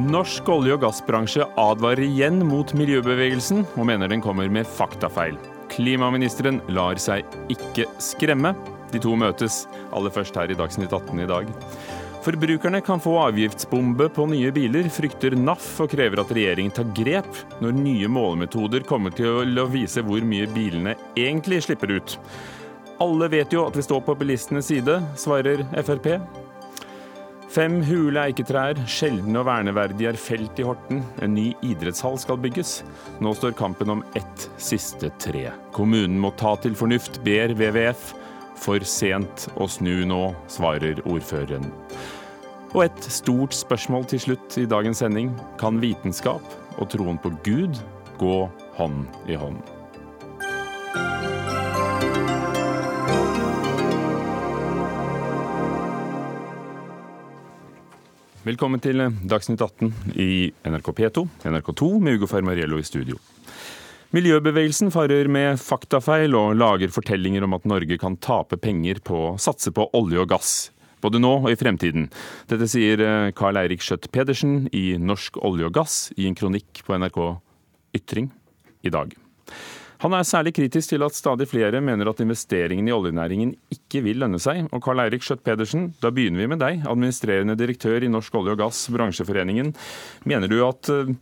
Norsk olje- og gassbransje advarer igjen mot miljøbevegelsen, og mener den kommer med faktafeil. Klimaministeren lar seg ikke skremme. De to møtes aller først her i Dagsnytt 18 i dag. Forbrukerne kan få avgiftsbombe på nye biler, frykter NAF og krever at regjeringen tar grep når nye målemetoder kommer til å vise hvor mye bilene egentlig slipper ut. Alle vet jo at vi står på bilistenes side, svarer Frp. Fem hule eiketrær, sjeldne og verneverdige, er felt i Horten. En ny idrettshall skal bygges. Nå står kampen om ett siste tre. Kommunen må ta til fornuft, ber WWF. For sent å snu nå, svarer ordføreren. Og et stort spørsmål til slutt i dagens sending. Kan vitenskap og troen på Gud gå hånd i hånd? Velkommen til Dagsnytt 18 i NRK P2, NRK2 med Ugo Fermariello i studio. Miljøbevegelsen farer med faktafeil og lager fortellinger om at Norge kan tape penger på å satse på olje og gass. Både nå og i fremtiden. Dette sier Carl Eirik Skjøtt Pedersen i Norsk olje og gass i en kronikk på NRK Ytring i dag. Han er særlig kritisk til at stadig flere mener at investeringene i oljenæringen ikke vil lønne seg. Og Karl Eirik Skjøtt Pedersen, da begynner vi med deg, administrerende direktør i Norsk olje og gass, bransjeforeningen. Mener du at eh,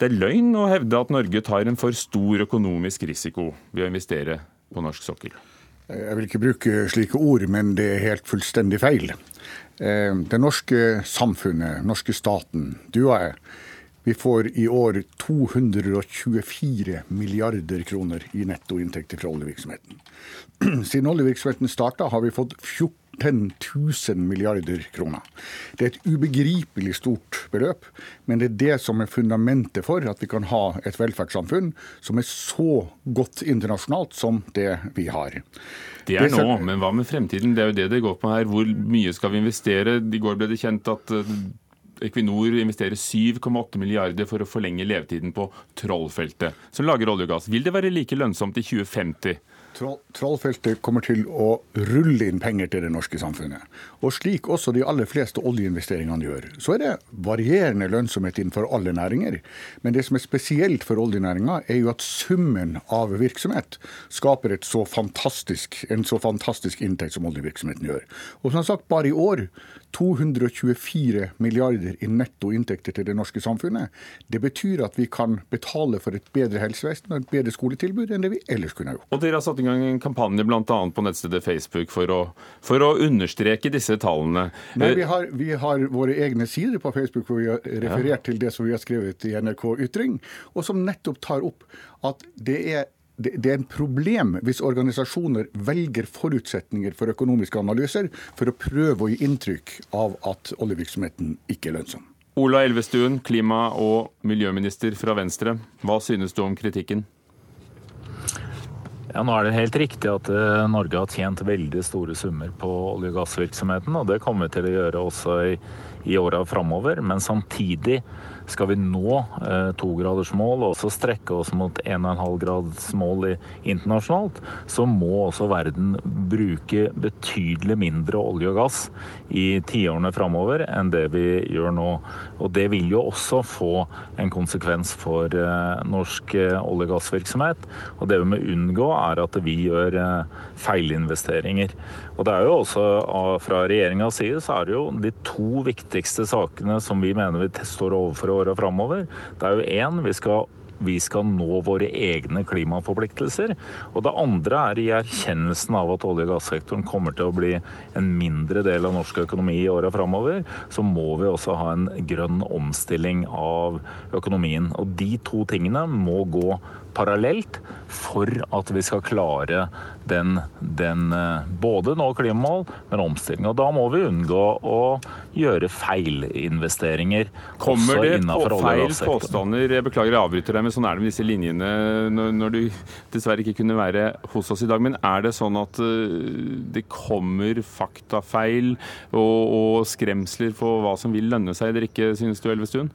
det er løgn å hevde at Norge tar en for stor økonomisk risiko ved å investere på norsk sokkel? Jeg vil ikke bruke slike ord, men det er helt fullstendig feil. Eh, det norske samfunnet, norske staten, du og jeg, vi får i år 224 milliarder kroner i nettoinntekter fra oljevirksomheten. Siden oljevirksomheten starta, har vi fått 14 000 milliarder kroner. Det er et ubegripelig stort beløp, men det er det som er fundamentet for at vi kan ha et velferdssamfunn som er så godt internasjonalt som det vi har. Det er nå, men hva med fremtiden? Det er jo det det går på her. Hvor mye skal vi investere? I går ble det kjent at Equinor investerer 7,8 milliarder for å forlenge levetiden på Trollfeltet, som lager olje og gass. Vil det være like lønnsomt i 2050? Trollfeltet kommer til å rulle inn penger til det norske samfunnet. Og slik også de aller fleste oljeinvesteringene gjør. Så er det varierende lønnsomhet innenfor alle næringer. Men det som er spesielt for oljenæringa, er jo at summen av virksomhet skaper så en så fantastisk inntekt som oljevirksomheten gjør. Og som sagt, bare i år 224 milliarder i netto inntekter til det norske samfunnet. Det betyr at vi kan betale for et bedre helsevesen og et bedre skoletilbud enn det vi ellers kunne gjort. Og Dere har satt i gang en kampanje bl.a. på nettstedet Facebook for å, for å, understreke disse tallene. Nei, vi har, vi har, våre egne sider på Facebook hvor vi har referert ja. til det som vi har skrevet i NRK Ytring, og som nettopp tar opp at det er det er en problem hvis organisasjoner velger forutsetninger for økonomiske analyser for å prøve å gi inntrykk av at oljevirksomheten ikke er lønnsom. Ola Elvestuen, klima- og miljøminister fra Venstre. Hva synes du om kritikken? Ja, nå er det helt riktig at eh, Norge har tjent veldig store summer på olje- og gassvirksomheten. Og det kommer vi til å gjøre også i, i åra framover. Men samtidig skal vi nå eh, togradersmål og også strekke oss mot 1,5-gradsmål internasjonalt, så må også verden bruke betydelig mindre olje og gass i tiårene framover enn det vi gjør nå. Og Det vil jo også få en konsekvens for eh, norsk eh, olje- og gassvirksomhet. Og Det vi må unngå, er at vi gjør eh, feilinvesteringer. Og det er jo også Fra regjeringas side så er det jo de to viktigste sakene som vi mener vi står overfor åra framover. Det er jo én, vi skal vi skal nå våre egne klimaforpliktelser. Og det andre er i erkjennelsen av at olje- og gassektoren kommer til å bli en mindre del av norsk økonomi i åra framover, så må vi også ha en grønn omstilling av økonomien. Og de to tingene må gå parallelt for at vi skal klare den, den eh, både nå klimamål, men omstilling. Og da må vi unngå å gjøre feilinvesteringer. Kommer det på feil påstander? Jeg beklager jeg avbryter deg, men sånn er det med disse linjene når, når, du dessverre ikke kunne være hos oss i dag. Men er det sånn at eh, det kommer faktafeil og, og skremsler for hva som vil lønne seg eller ikke, synes du, Elvestuen?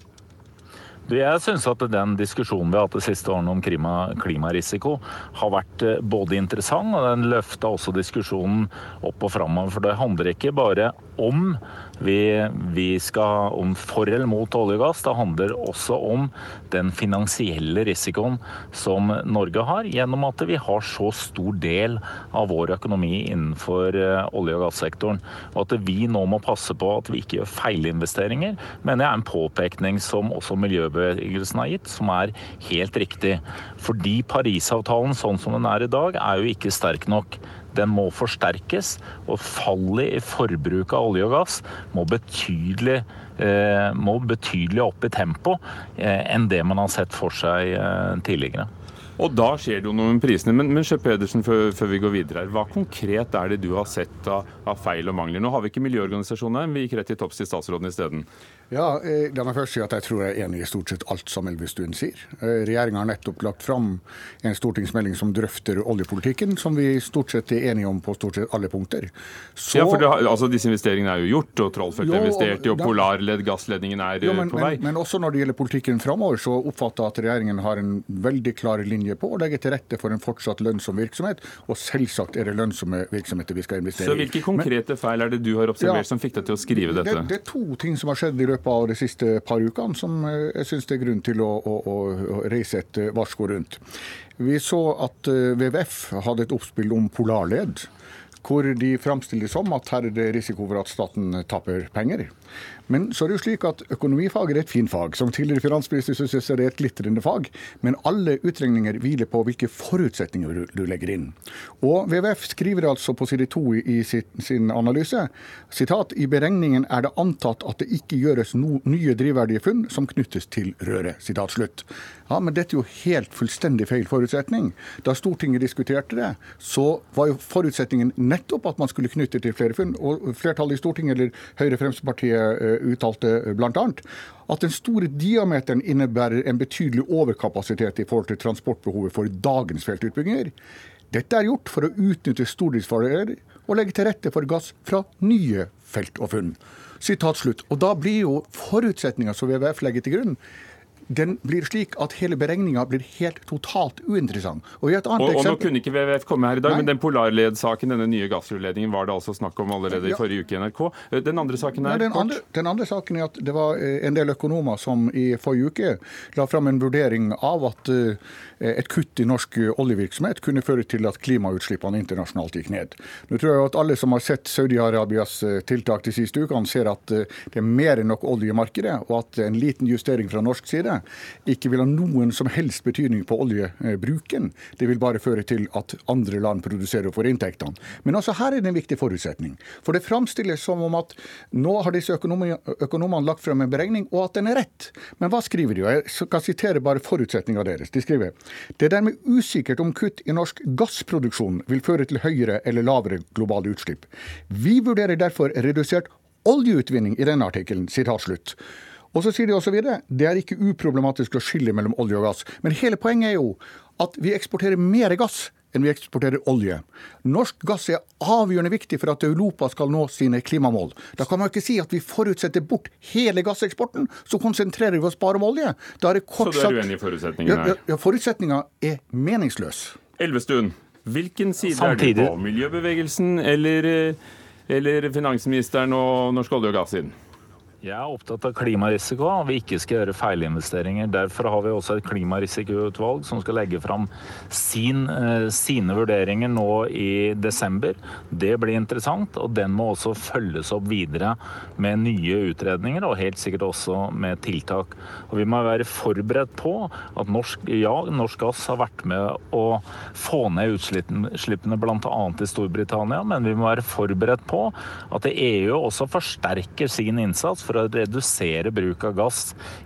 Jeg syns at den diskusjonen vi har hatt de siste årene om klima, klimarisiko har vært eh, både interessant, og den løfta også diskusjonen opp og framover. For det handler ikke bare om vi, vi, skal om for eller mot olje og gass. Det handler også om den finansielle risikoen som Norge har, gjennom at vi har så stor del av vår økonomi innenfor eh, olje- og gassektoren. Og at vi nå må passe på at vi ikke gjør feilinvesteringer, mener jeg er en påpekning som også miljøbevegelsen har gitt, som er helt riktig. Fordi Parisavtalen sånn som den er i dag, er jo ikke sterk nok. Den må forsterkes, og fallet i forbruket av olje og gass må betydelig, eh, må betydelig opp i tempo eh, enn det man har sett for seg eh, tidligere. Og da skjer det jo noe med prisene. Men, men Sjø Pedersen, før, før, vi går videre her, hva konkret er det du har sett av, av feil og mangler? Nå har vi ikke miljøorganisasjoner, her, men vi gikk rett til topps til statsråden isteden. Ja, eh, La meg først si at jeg tror jeg er enig i stort sett alt som Elvestuen sier. Eh, Regjeringa har nettopp lagt fram en stortingsmelding som drøfter oljepolitikken, som vi stort sett er enige om på stort sett alle punkter. Så, ja, for har, altså, Disse investeringene er jo gjort, og Trollfeldt er investert i, og Polarledd, gassledningen er jo, men, på vei. Men, men, også når det gjelder politikken framover, så oppfatter jeg at regjeringen har en veldig klar linje på å legge til rette for en fortsatt lønnsom virksomhet. Og selvsagt er det lønnsomme virksomheter vi skal investere i. Så hvilke konkrete men, feil er det du har observert ja, som fikk deg til å skrive dette? Det, det er to ting som har skjedd i løpet løpet av de siste par ukene som eh, jeg syns det er grunn til å, å, å reise et eh, varsko rundt. Vi så at eh, WWF hadde et oppspill om Polarled, hvor de framstiller det som at her er det risiko for at staten taper penger. Men så er det jo slik at økonomifag er et fint fag. Som tidligere finansminister syns jeg det er et glitrende fag. Men alle utregninger hviler på hvilke forutsetninger du legger inn. Og WWF skriver altså på side to i sin analyse sitat, i beregningen er det antatt at det ikke gjøres no nye drivverdige funn som knyttes til røret. Sitat slutt. Ja, Men dette er jo helt fullstendig feil forutsetning. Da Stortinget diskuterte det, så var jo forutsetningen nettopp at man skulle knytte til flere funn. Og flertallet i Stortinget, eller Høyre Fremskrittspartiet eh, uttalte bl.a. at den store diameteren innebærer en betydelig overkapasitet i forhold til transportbehovet for dagens feltutbygginger. Dette er gjort for å utnytte stordriftsfordeler og legge til rette for gass fra nye felt og funn. Sitat slutt. Og da blir jo forutsetninga som WWF legger til grunn, den blir slik at hele beregninga blir helt totalt uinteressant. Og, og, og nå kunne ikke WWF komme her i dag, Nei. men den Polarled-saken, denne nye gassrørledningen, var det altså snakk om allerede i forrige uke i NRK. Eh, den andre saken er Nei, den, andre, den andre saken er at det var eh, en del økonomer som i forrige uke la fram en vurdering av at Eh, et kutt i norsk oljevirksomhet kunne føre til at klimautslippene internasjonalt gikk ned. Nå tror jeg at alle som har sett Saudi-Arabias tiltak de siste ukene, ser at det er mer enn nok olje i markedet, og at en liten justering fra norsk side ikke vil ha noen som helst betydning på oljebruken. Det vil bare føre til at andre land produserer og får inntektene. Men også her er det en viktig forutsetning. For det framstilles som om at nå har disse økonomene lagt frem en beregning, og at den er rett. Men hva skriver de? Jeg skal sitere bare forutsetninga deres. De skriver det er dermed usikkert om kutt i norsk gassproduksjon vil føre til høyere eller lavere globale utslipp. Vi vurderer derfor redusert oljeutvinning i denne artikkelen. Og så sier de også videre det er ikke uproblematisk å skille mellom olje og gass. Men hele poenget er jo at vi eksporterer mer gass enn vi eksporterer olje. Norsk gass er avgjørende viktig for at Europa skal nå sine klimamål. Da kan man ikke si at vi forutsetter bort hele gasseksporten, så konsentrerer vi oss bare om olje. Da er det kort så du er uenig i forutsetningen her? Ja, ja forutsetninga er meningsløs. Elvestuen, hvilken side Samtidig. er du på? Miljøbevegelsen eller, eh, eller finansministeren og Norsk olje og gass siden? Jeg er opptatt av klimarisiko, og vi ikke skal gjøre feilinvesteringer. Derfor har vi også et klimarisikoutvalg som skal legge fram sin, eh, sine vurderinger nå i desember. Det blir interessant, og den må også følges opp videre med nye utredninger, og helt sikkert også med tiltak. Og Vi må være forberedt på at norsk, ja, norsk gass har vært med å få ned utslippene bl.a. i Storbritannia, men vi må være forberedt på at EU også forsterker sin innsats for å redusere bruk av gass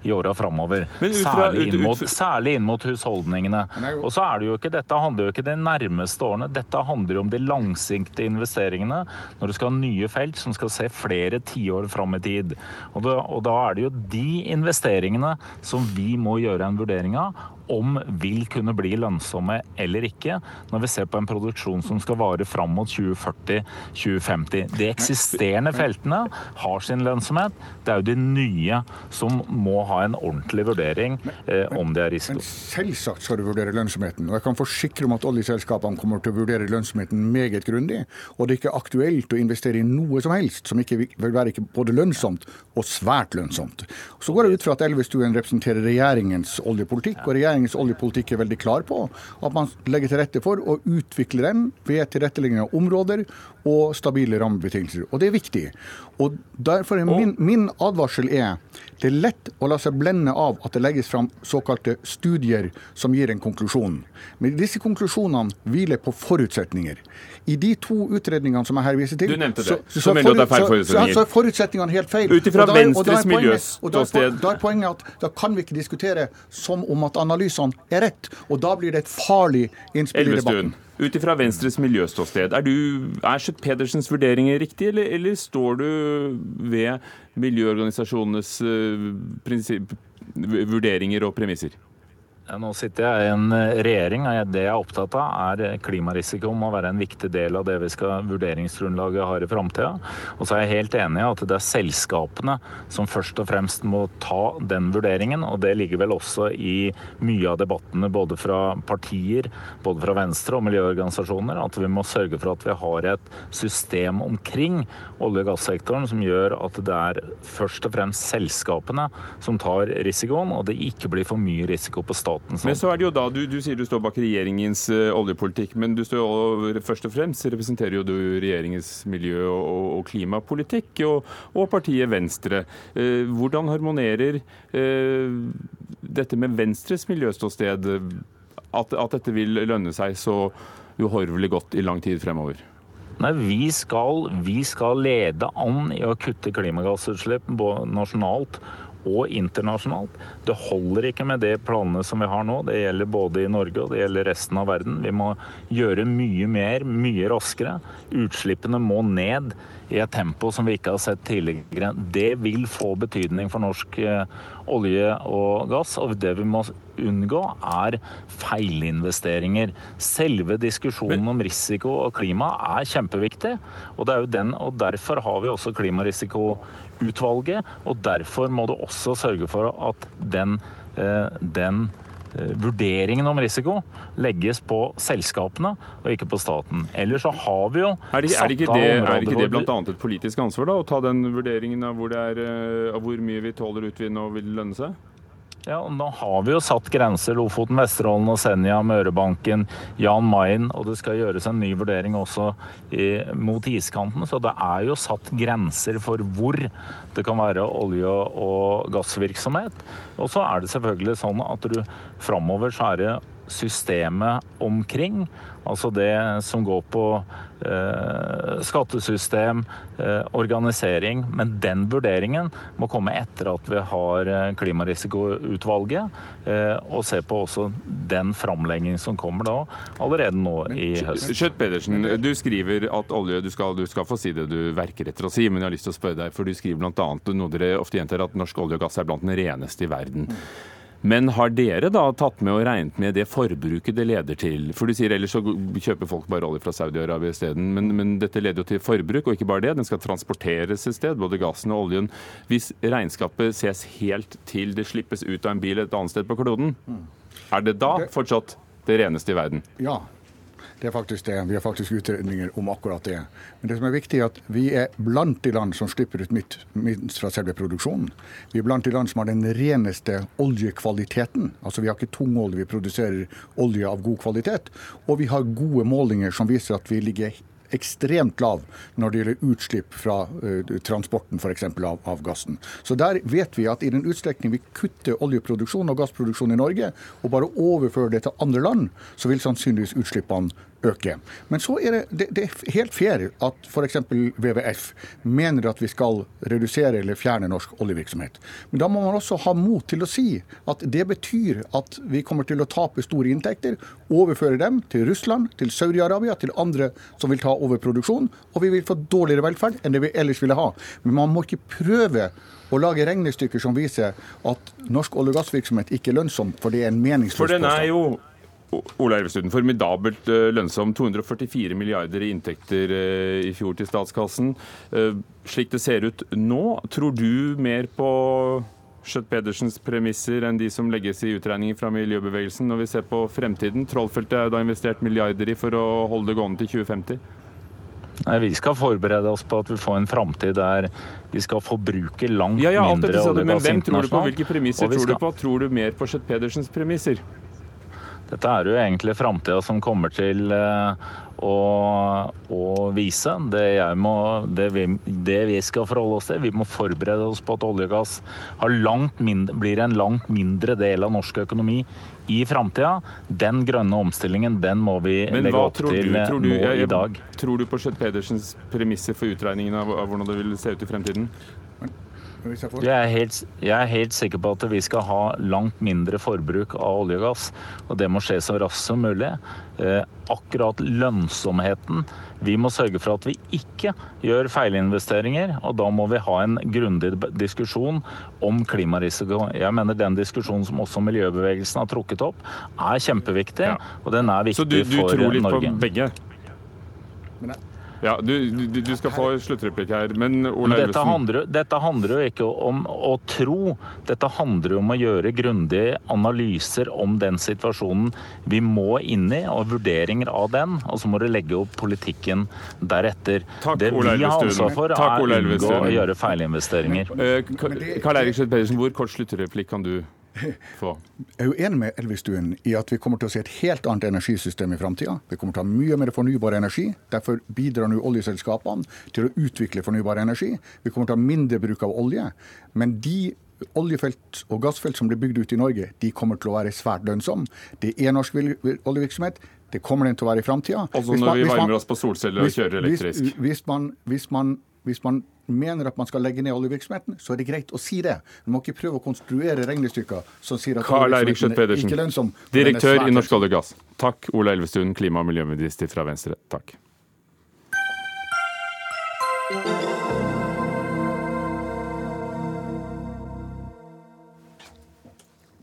i åra framover. Særlig, særlig, inn mot husholdningene. Og så er det jo ikke, Dette handler jo ikke de nærmeste årene, dette handler jo om de langsiktige investeringene. Når du skal ha nye felt som skal se flere tiår fram i tid. Og da, og da er det jo de investeringene som vi må gjøre en vurdering av om vil kunne bli lønnsomme eller ikke, når vi ser på en produksjon som skal vare fram mot 2040-2050. De eksisterende feltene har sin lønnsomhet. Det er jo de nye som må ha en ordentlig vurdering eh, om det er risiko. Men selvsagt skal du vurdere lønnsomheten. Og jeg kan forsikre om at oljeselskapene kommer til å vurdere lønnsomheten meget grundig. Og det er ikke aktuelt å investere i noe som helst som ikke vil være både lønnsomt og svært lønnsomt. Så går jeg ut fra at Elvestuen representerer regjeringens oljepolitikk, og regjeringens oljepolitikk er veldig klar på at man legger til rette for å utvikle den ved tilrettelegging av områder og stabile rammebetingelser. Og det er viktig. Og derfor er min, min, advarsel er det er lett å la seg blende av at det legges fram såkalte studier som gir en konklusjon. Men disse konklusjonene hviler på forutsetninger. I de to utredningene som jeg her viser til, du nevnte det, så, så, så, forut, så, er forutsetningene helt feil. Ut ifra Venstres miljøståsted. Da er poenget at da kan vi ikke diskutere som om at analysene er rett. Og da blir det et farlig innspill i debatten. Ut ifra Venstres miljøståsted, er, er Schjøtt-Pedersens vurderinger riktig, eller, eller, står du ved miljøorganisasjonenes uh, vurderinger og premisser? Nå sitter jeg i en eh, regjering, og det jeg er opptatt av er eh, klimarisiko må være en viktig del av det vi skal vurderingsgrunnlaget har i framtida. Og så er jeg helt enig i at det er selskapene som først og fremst må ta den vurderingen. Og det ligger vel også i mye av debattene både fra partier, både fra Venstre og miljøorganisasjoner, at vi må sørge for at vi har et system omkring olje- og gassektoren som gjør at det er først og fremst selskapene som tar risikoen, og det ikke blir for mye risiko på staten staten. Men så er det jo da, du, du sier du står bak regjeringens uh, oljepolitikk, men du står jo først og fremst representerer jo du regjeringens miljø- og, og klimapolitikk, og, og, partiet Venstre. Uh, hvordan harmonerer uh, dette med Venstres miljøståsted, at, at dette vil lønne seg så uhorvelig godt i lang tid fremover? Nei, vi skal, vi skal, lede an i å kutte klimagassutslipp nasjonalt og internasjonalt. Det holder ikke med de planene som vi har nå. Det gjelder både i Norge og det gjelder resten av verden. Vi må gjøre mye mer, mye raskere. Utslippene må ned i et tempo som vi ikke har sett tidligere. Det vil få betydning for norsk eh, olje og gass. Og det vi må unngå, er feilinvesteringer. Selve diskusjonen om risiko og klima er kjempeviktig. Og, det er jo den, og derfor har vi også klimarisikoutvalget. Og derfor må du også sørge for at den, eh, den Eh, vurderingen om risiko legges på selskapene og ikke på staten. Ellers så har vi jo Er det, er ikke det, er ikke det bl.a. et politisk ansvar da, å ta den vurderingen av hvor, er, eh, av hvor mye vi tåler utvinne og vil lønne seg? Ja, og Nå har vi jo satt grenser. Lofoten, Vesterålen og Senja, Mørebanken, Jan Mayen. Og det skal gjøres en ny vurdering også i, mot iskanten. Så det er jo satt grenser for hvor det kan være olje- og gassvirksomhet. Og så er det selvfølgelig sånn at du framover så er det systemet omkring. Altså det som går på eh, skattesystem, eh, organisering. Men den vurderingen må komme etter at vi har eh, klimarisikoutvalget. Eh, og se på også den framleggingen som kommer da allerede nå i høst. Kjøtt Pedersen, du skriver at olje du skal, du skal, få si det du verker etter å si, men jeg har lyst til å spørre deg, for du skriver bl.a. noe dere ofte gjentar, at norsk olje og gass er blant den reneste i verden. Men har dere da tatt med og regnet med det forbruket det leder til? For du sier ellers så kjøper folk bare olje fra Saudi-Arabia isteden. Men, men dette leder jo til forbruk, og ikke bare det. Den skal transporteres et sted, både gassen og oljen. Hvis regnskapet ses helt til det slippes ut av en bil et annet sted på kloden, er det da fortsatt det reneste i verden? Ja, det er faktisk det. Vi har faktisk utredninger om akkurat det. Men det som er viktig er at vi er blant de land som slipper ut minst fra selve produksjonen. Vi er blant de land som har den reneste oljekvaliteten. Altså Vi har ikke tungolje, vi produserer olje av god kvalitet. Og vi har gode målinger som viser at vi ligger ekstremt lav når det gjelder utslipp fra uh, transporten f.eks. Av, av gassen. Så der vet vi at i den utstrekning vi kutter oljeproduksjon og gassproduksjon i Norge, og bare overfører det til andre land, så vil sannsynligvis utslippene øke. Men så er det, det, det er helt fair at f.eks. WWF mener at vi skal redusere eller fjerne norsk oljevirksomhet. Men da må man også ha mot til å si at det betyr at vi kommer til å tape store inntekter, overføre dem til Russland, til Saudi-Arabia, til andre som vil ta over produksjonen, og vi vil få dårligere velferd enn det vi ellers ville ha. Men man må ikke prøve å lage regnestykker som viser at norsk olje- og gassvirksomhet ikke er lønnsom, for det er en meningsløs For den er jo Ola Elvestuen, formidabelt eh, lønnsom. 244 milliarder i inntekter eh, i fjor til statskassen. Eh, slik det ser ut nå, tror du mer på Schjøtt-Pedersens premisser enn de som legges i utregninger fra miljøbevegelsen når vi ser på fremtiden? Trollfeltet er da investert milliarder i for å holde det gående til 2050? Nei, Vi skal forberede oss på at vi får en framtid der vi skal forbruke langt ja, ja, mindre olje Men hvem tror du på? Hvilke premisser Og vi tror du på? Tror du mer på Schjøtt-Pedersens premisser? Dette er jo egentlig framtida som kommer til eh, å, å vise. Det, jeg må, det, vi, det vi skal forholde oss til, vi må forberede oss på at olje og gass mindre, blir en langt mindre del av norsk økonomi i framtida. Den grønne omstillingen den må vi Men legge opp til du, eh, tror du nå jeg, i dag. Tror du på Schjøtt-Pedersens premisser for utregningen av, av hvordan det vil se ut i fremtiden? Hvis jeg får... Jeg er, helt, jeg er helt sikker på at vi skal ha langt mindre forbruk av olje og gass, og det må skje så raskt som mulig. Eh, akkurat lønnsomheten Vi må sørge for at vi ikke gjør feilinvesteringer, og da må vi ha en grundig diskusjon om klimarisiko. Jeg mener den diskusjonen som også miljøbevegelsen har trukket opp, er kjempeviktig, Ja. og den er viktig Så viktig du, du tror litt Norge. på begge? Men jeg- Ja, du, du, du skal få sluttreplikk her, men Ola Men dette handler, dette handler jo ikke om å tro, dette handler jo om å gjøre grundige analyser om den situasjonen vi må inn i, og vurderinger av den. Og så må du legge opp politikken deretter. Takk, det vi har ansvar for, Takk, er å unngå å gjøre feilinvesteringer. Eh, Karl Eirik Schjøtt-Pedersen, hvor kort sluttreplikk kan du få? Jeg er jo enig med Elvestuen i at vi kommer til å se et helt annet energisystem i framtida. Vi kommer til å ha mye mer fornybar energi. Derfor bidrar nå oljeselskapene til å utvikle fornybar energi. Vi kommer til å ha mindre bruk av olje. Men de oljefelt og gassfelt som blir bygd ut i Norge, de kommer til å være svært lønnsomme. Det er norsk oljevirksomhet. Det kommer den til å være i framtida. Altså når vi varmer oss på solceller og kjører elektrisk. Hvis, hvis, man, hvis, man, hvis man mener at man skal legge ned oljevirksomheten, så er det greit å si det. Man må ikke prøve å konstruere regnestykker som sier at Karl Eirik Schjøtt-Pedersen, ikke lønnsom. direktør i Norsk olje og gass. Takk, Ola Elvestuen, klima- og miljøminister fra Venstre. Takk.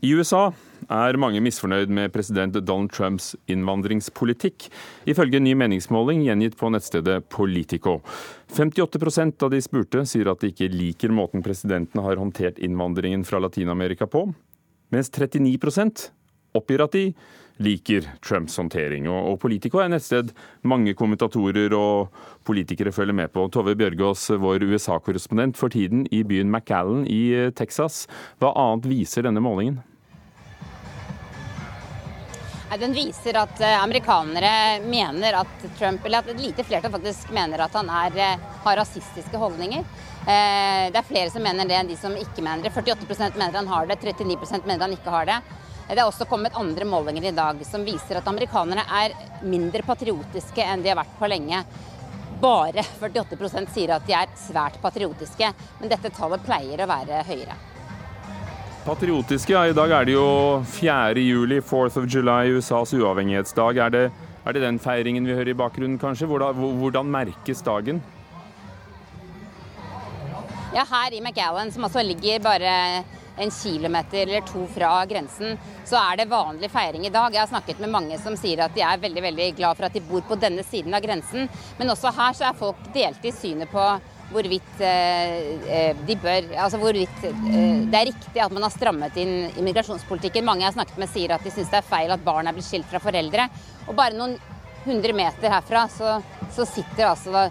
I USA er mange misfornøyd med president Donald Trumps innvandringspolitikk, ifølge en ny meningsmåling gjengitt på nettstedet Politico. 58% av de spurte sier at de ikke liker måten presidenten har håndtert innvandringen fra Latin-Amerika på, mens 39% oppgir at de liker Trumps håndtering. Og, Politico er nettsted mange kommentatorer og politikere følger med på. Tove Bjørgaas, vår USA-korrespondent for tiden i byen McAllen i eh, Texas. Hva annet viser denne målingen? Den viser at eh, amerikanere mener at Trump, eller at et lite flertall faktisk mener at han er, eh, har rasistiske holdninger. Eh, Det er flere som mener det enn de som ikke mener det. 48% mener han har det, 39% mener han ikke har det. Det er også kommet andre målinger i dag som viser at amerikanere er mindre patriotiske enn de har vært på lenge. Bare 48% sier at de er svært patriotiske, men dette tallet pleier å være høyere. Patriotiske, ja. I dag er det jo 4. juli, 4th of July, USAs uavhengighetsdag. Er det, er det den feiringen vi hører i bakgrunnen, kanskje? Hvordan, hvordan merkes dagen? Ja, her i McAllen, som altså ligger bare en kilometer eller to fra grensen, så er det vanlig feiring i dag. Jeg har snakket med mange som sier at de er veldig veldig glad for at de bor på denne siden av grensen. Men også her så er folk delt i synet på hvorvidt eh, eh, de bør Altså hvorvidt eh, det er riktig at man har strammet inn immigrasjonspolitikken. Mange jeg har snakket med sier at de syns det er feil at barn er blitt skilt fra foreldre. Og bare noen hundre meter herfra så, så sitter altså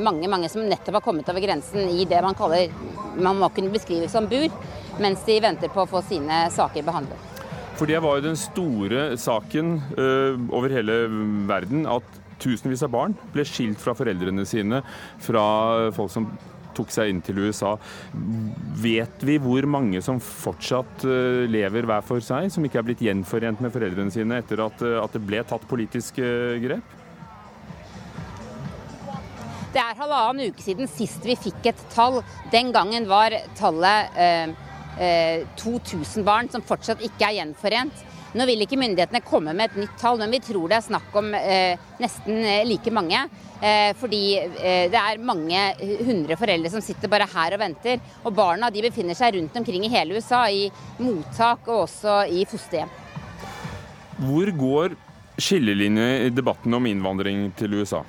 mange mange som nettopp har kommet over grensen i det man kaller man må kunne beskrive som bur, mens de venter på å få sine saker behandlet. For det var jo den store saken over hele verden at Tusenvis av barn ble skilt fra foreldrene sine, fra folk som tok seg inn til USA. Vet vi hvor mange som fortsatt eh, lever hver for seg, som ikke er blitt gjenforent med foreldrene sine etter at, eh, at det ble tatt politiske eh, grep? Det er halvannen uke siden sist vi fikk et tall. Den gangen var tallet eh, eh, 2000 barn som fortsatt ikke er gjenforent. Nå vil ikke myndighetene komme med et nytt tall, men vi tror det er snakk om eh, nesten eh, like mange. Eh, fordi eh, det er mange hundre foreldre som sitter bare her og venter. Og barna de befinner seg rundt omkring i hele USA, i mottak og også i fosterhjem. Hvor går skillelinjer i debatten om innvandring til USA?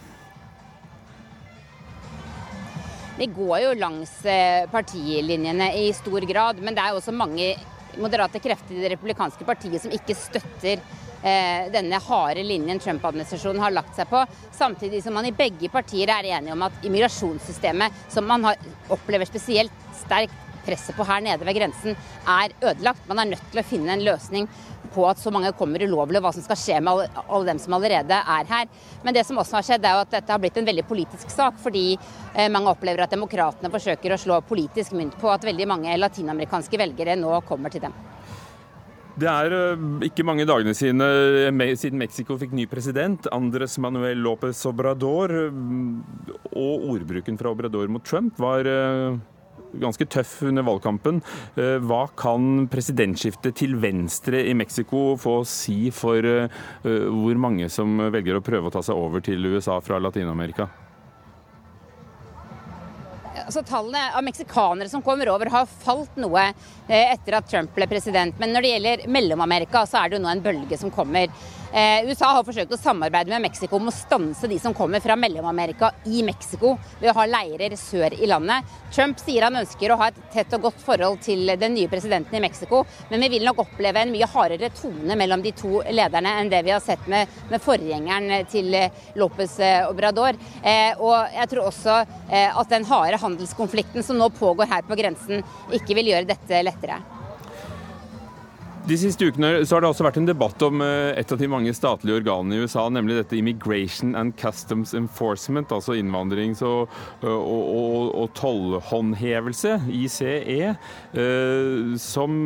Det går jo langs eh, partilinjene i stor grad, men det er også mange moderate krefter i det republikanske partiet som ikke støtter eh, denne harde linjen Trump-administrasjonen har lagt seg på. Samtidig som man i begge partier er enige om at immigrasjonssystemet, som man har, opplever spesielt sterkt presset på her nede ved grensen, er ødelagt. Man er nødt til å finne en løsning på at så mange kommer ulovlig, og hva som skal skje med alle, alle, dem som allerede er her. Men det som også har skjedd, er jo at dette har blitt en veldig politisk sak, fordi eh, mange opplever at demokratene forsøker å slå politisk mynt på at veldig mange latinamerikanske velgere nå kommer til dem. Det er eh, ikke mange dagene siden, eh, siden Mexico fikk ny president, Andres Manuel López Obrador. Og ordbruken fra Obrador mot Trump var ganske tøff under valgkampen. Eh, hva kan presidentskiftet til venstre i Mexico få si for eh, hvor mange som velger å prøve å ta seg over til USA fra Latin-Amerika? altså Tallene av meksikanere som kommer over, har falt noe eh, etter at Trump ble president. Men når det gjelder Mellom-Amerika, så er det jo nå en bølge som kommer. Eh, USA har forsøkt å samarbeide med Mexico om å stanse de som kommer fra Mellom-Amerika i Mexico, ved å ha leirer sør i landet. Trump sier han ønsker å ha et tett og godt forhold til den nye presidenten i Mexico, men vi vil nok oppleve en mye hardere tone mellom de to lederne enn det vi har sett med, med forgjengeren til Lopez Obrador. Eh, og jeg tror også at den harde handelskonflikten som nå pågår her på grensen, ikke vil gjøre dette lettere. De siste ukene så har det også vært en debatt om eh, et av de mange statlige organene i USA, nemlig dette Immigration and Customs Enforcement, altså innvandrings- og, og, og, og tollhåndhevelse, ICE, eh, som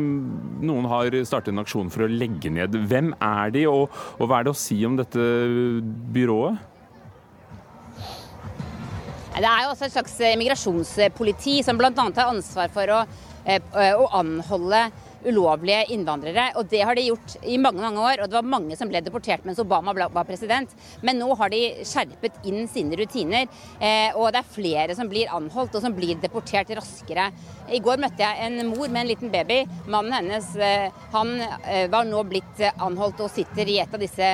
noen har startet en aksjon for å legge ned. Hvem er de, og, og hva er det å si om dette byrået? Det er jo også et slags immigrasjonspoliti migrasjonspoliti som bl.a. har ansvar for å, eh, å anholde ulovlige innvandrere. Og det har de gjort i mange mange år. Og det var mange som ble deportert mens Obama var president. Men nå har de skjerpet inn sine rutiner. Eh, og det er flere som blir anholdt og som blir deportert raskere. I går møtte jeg en mor med en liten baby. Mannen hennes han var nå blitt anholdt og sitter i et av disse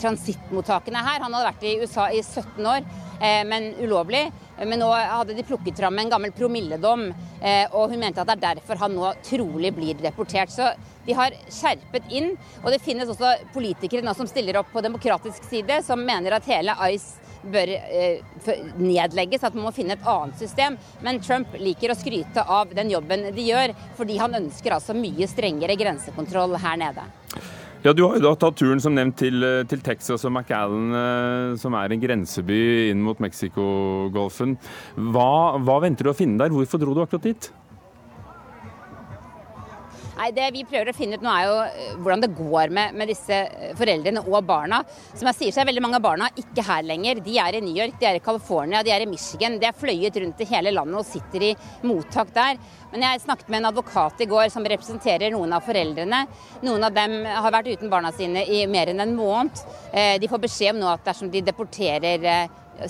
transittmottakene her. Han hadde vært i USA i 17 år. Eh, men ulovlig. Men nå hadde de plukket fram en gammel promilledom, eh, og hun mente at det er derfor han nå trolig blir deportert. Så de har skjerpet inn. Og det finnes også politikere nå som stiller opp på demokratisk side, som mener at hele ICE bør eh, nedlegges, at man må finne et annet system. Men Trump liker å skryte av den jobben de gjør, fordi han ønsker altså mye strengere grensekontroll her nede. Ja, Du har jo da tatt turen som nevnt til, eh, til Texas og McAllen, eh, som er en grenseby inn mot Mexicogolfen. Hva, hva venter du å finne der? Hvorfor dro du akkurat dit? Nei, Det vi prøver å finne ut nå er jo eh, hvordan det går med, med, disse eh, foreldrene og barna. Som jeg sier så er veldig mange av barna ikke her lenger. De er i New York, de er i California, de er i Michigan. De er fløyet rundt i hele landet og sitter i mottak der. Men jeg snakket med en advokat i går som representerer noen av foreldrene. Noen av dem har vært uten barna sine i mer enn en måned. Eh, de får beskjed om nå at dersom de deporterer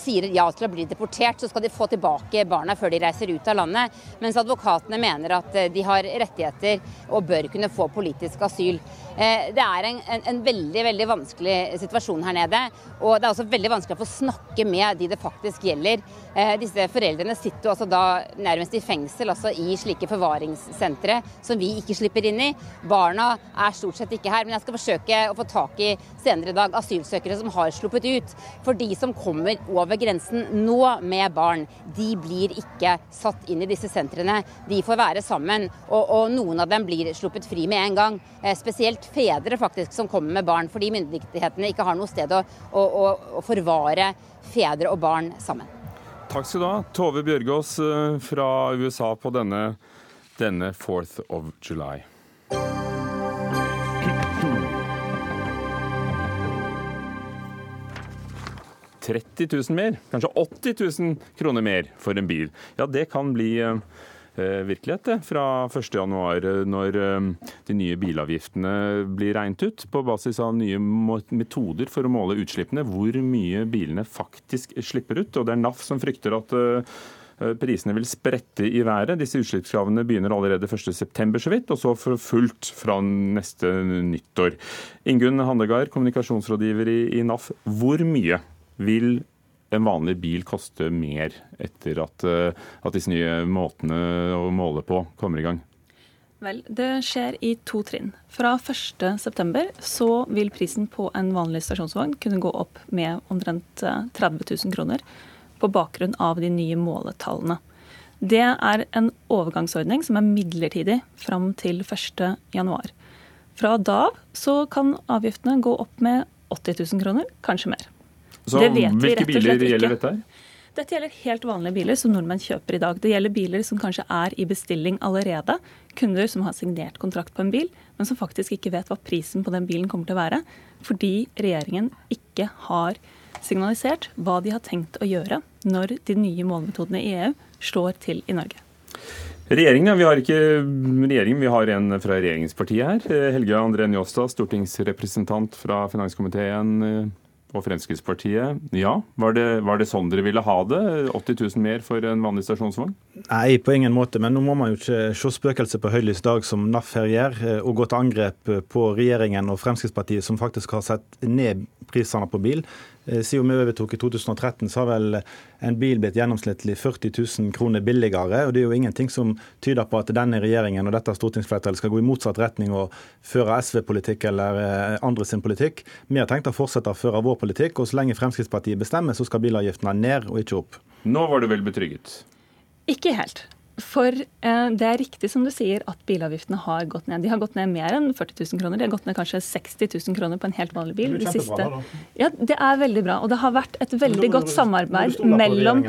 sier ja til å bli deportert, så skal de få tilbake barna før de reiser ut av landet. Mens advokatene mener at eh, de har rettigheter og bør kunne få politisk asyl. Eh, det er en, en, en, veldig veldig vanskelig situasjon her nede. Og det er også veldig vanskelig å få snakke med de det faktisk gjelder. Eh, disse foreldrene sitter jo altså da nærmest i fengsel, altså i slike forvaringssentre som vi ikke slipper inn i. Barna er stort sett ikke her. Men jeg skal forsøke å få tak i senere i dag asylsøkere som har sluppet ut. For de som kommer over grensen nå med barn, de blir ikke satt inn i disse sentrene. De får være sammen, og, og noen av dem blir sluppet fri med en gang. Eh, fedre faktisk som kommer med barn, fordi myndighetene ikke har noe sted å, å, å, forvare fedre og barn sammen. Takk skal du ha, Tove Bjørgaas eh, fra USA på denne, denne 4th of July. 30 000 mer, kanskje 80 000 kroner mer for en bil. Ja, det kan bli eh, virkelighet det, fra 1.1, når de nye bilavgiftene blir regnet ut på basis av nye metoder for å måle utslippene, hvor mye bilene faktisk slipper ut. Og Det er NAF som frykter at Eh, prisene vil sprette i været. Disse utslippskravene begynner allerede 1.9, så vidt, og så for fullt fra neste nyttår. Ingunn Handegard, kommunikasjonsrådgiver i NAF. Hvor mye vil en vanlig bil koste mer etter at, eh, at disse nye måtene å måle på kommer i gang? Vel, Det skjer i to trinn. Fra 1.9 så vil prisen på en vanlig stasjonsvogn kunne gå opp med omtrent 30 eh, 000 kroner på bakgrunn av de nye måletallene. Det er en overgangsordning som er midlertidig fram til 1.1. Fra da av så kan avgiftene gå opp med 80 000 kroner, kanskje mer. Så hvilke biler gjelder dette? Dette gjelder helt vanlige biler som nordmenn kjøper i dag. Det gjelder biler som kanskje er i bestilling allerede. Kunder som har signert kontrakt på en bil, men som faktisk ikke vet hva prisen på den bilen kommer til å være. Fordi regjeringen ikke har signalisert hva de har tenkt å gjøre når de nye målemetodene i EU slår til i Norge. Regjeringen, Vi har ikke regjeringen, vi har en fra regjeringspartiet her. Helge André Njåstad, stortingsrepresentant fra finanskomiteen og Fremskrittspartiet. Ja, var det, var det, sånn dere ville ha det? 80 000 mer for en vanlig stasjonsvogn? Nei, på ingen måte. Men nå må man jo ikke se spøkelset på høylys dag, som NAF her gjør, og gå til angrep på regjeringen og Fremskrittspartiet, som faktisk har sett ned prisene på bil. Eh, siden vi overtok i 2013, så har vel en bil blitt gjennomsnittlig 40 000 kroner billigere. og Det er jo ingenting som tyder på at denne regjeringen og dette stortingsflertallet skal gå i motsatt retning og føre SV-politikk eller eh, andre sin politikk. Vi har tenkt å fortsette å føre vår politikk, og så lenge Fremskrittspartiet bestemmer, så skal bilavgiftene ned og ikke opp. Nå var du vel betrygget? Ikke helt. For eh, det er riktig som du sier at bilavgiftene har gått ned. De har gått ned mer enn 40 000 kroner. De har gått ned kanskje 60 000 kroner på en helt vanlig bil. Det, siste... ja, det er veldig bra. Og det har vært et veldig godt samarbeid mellom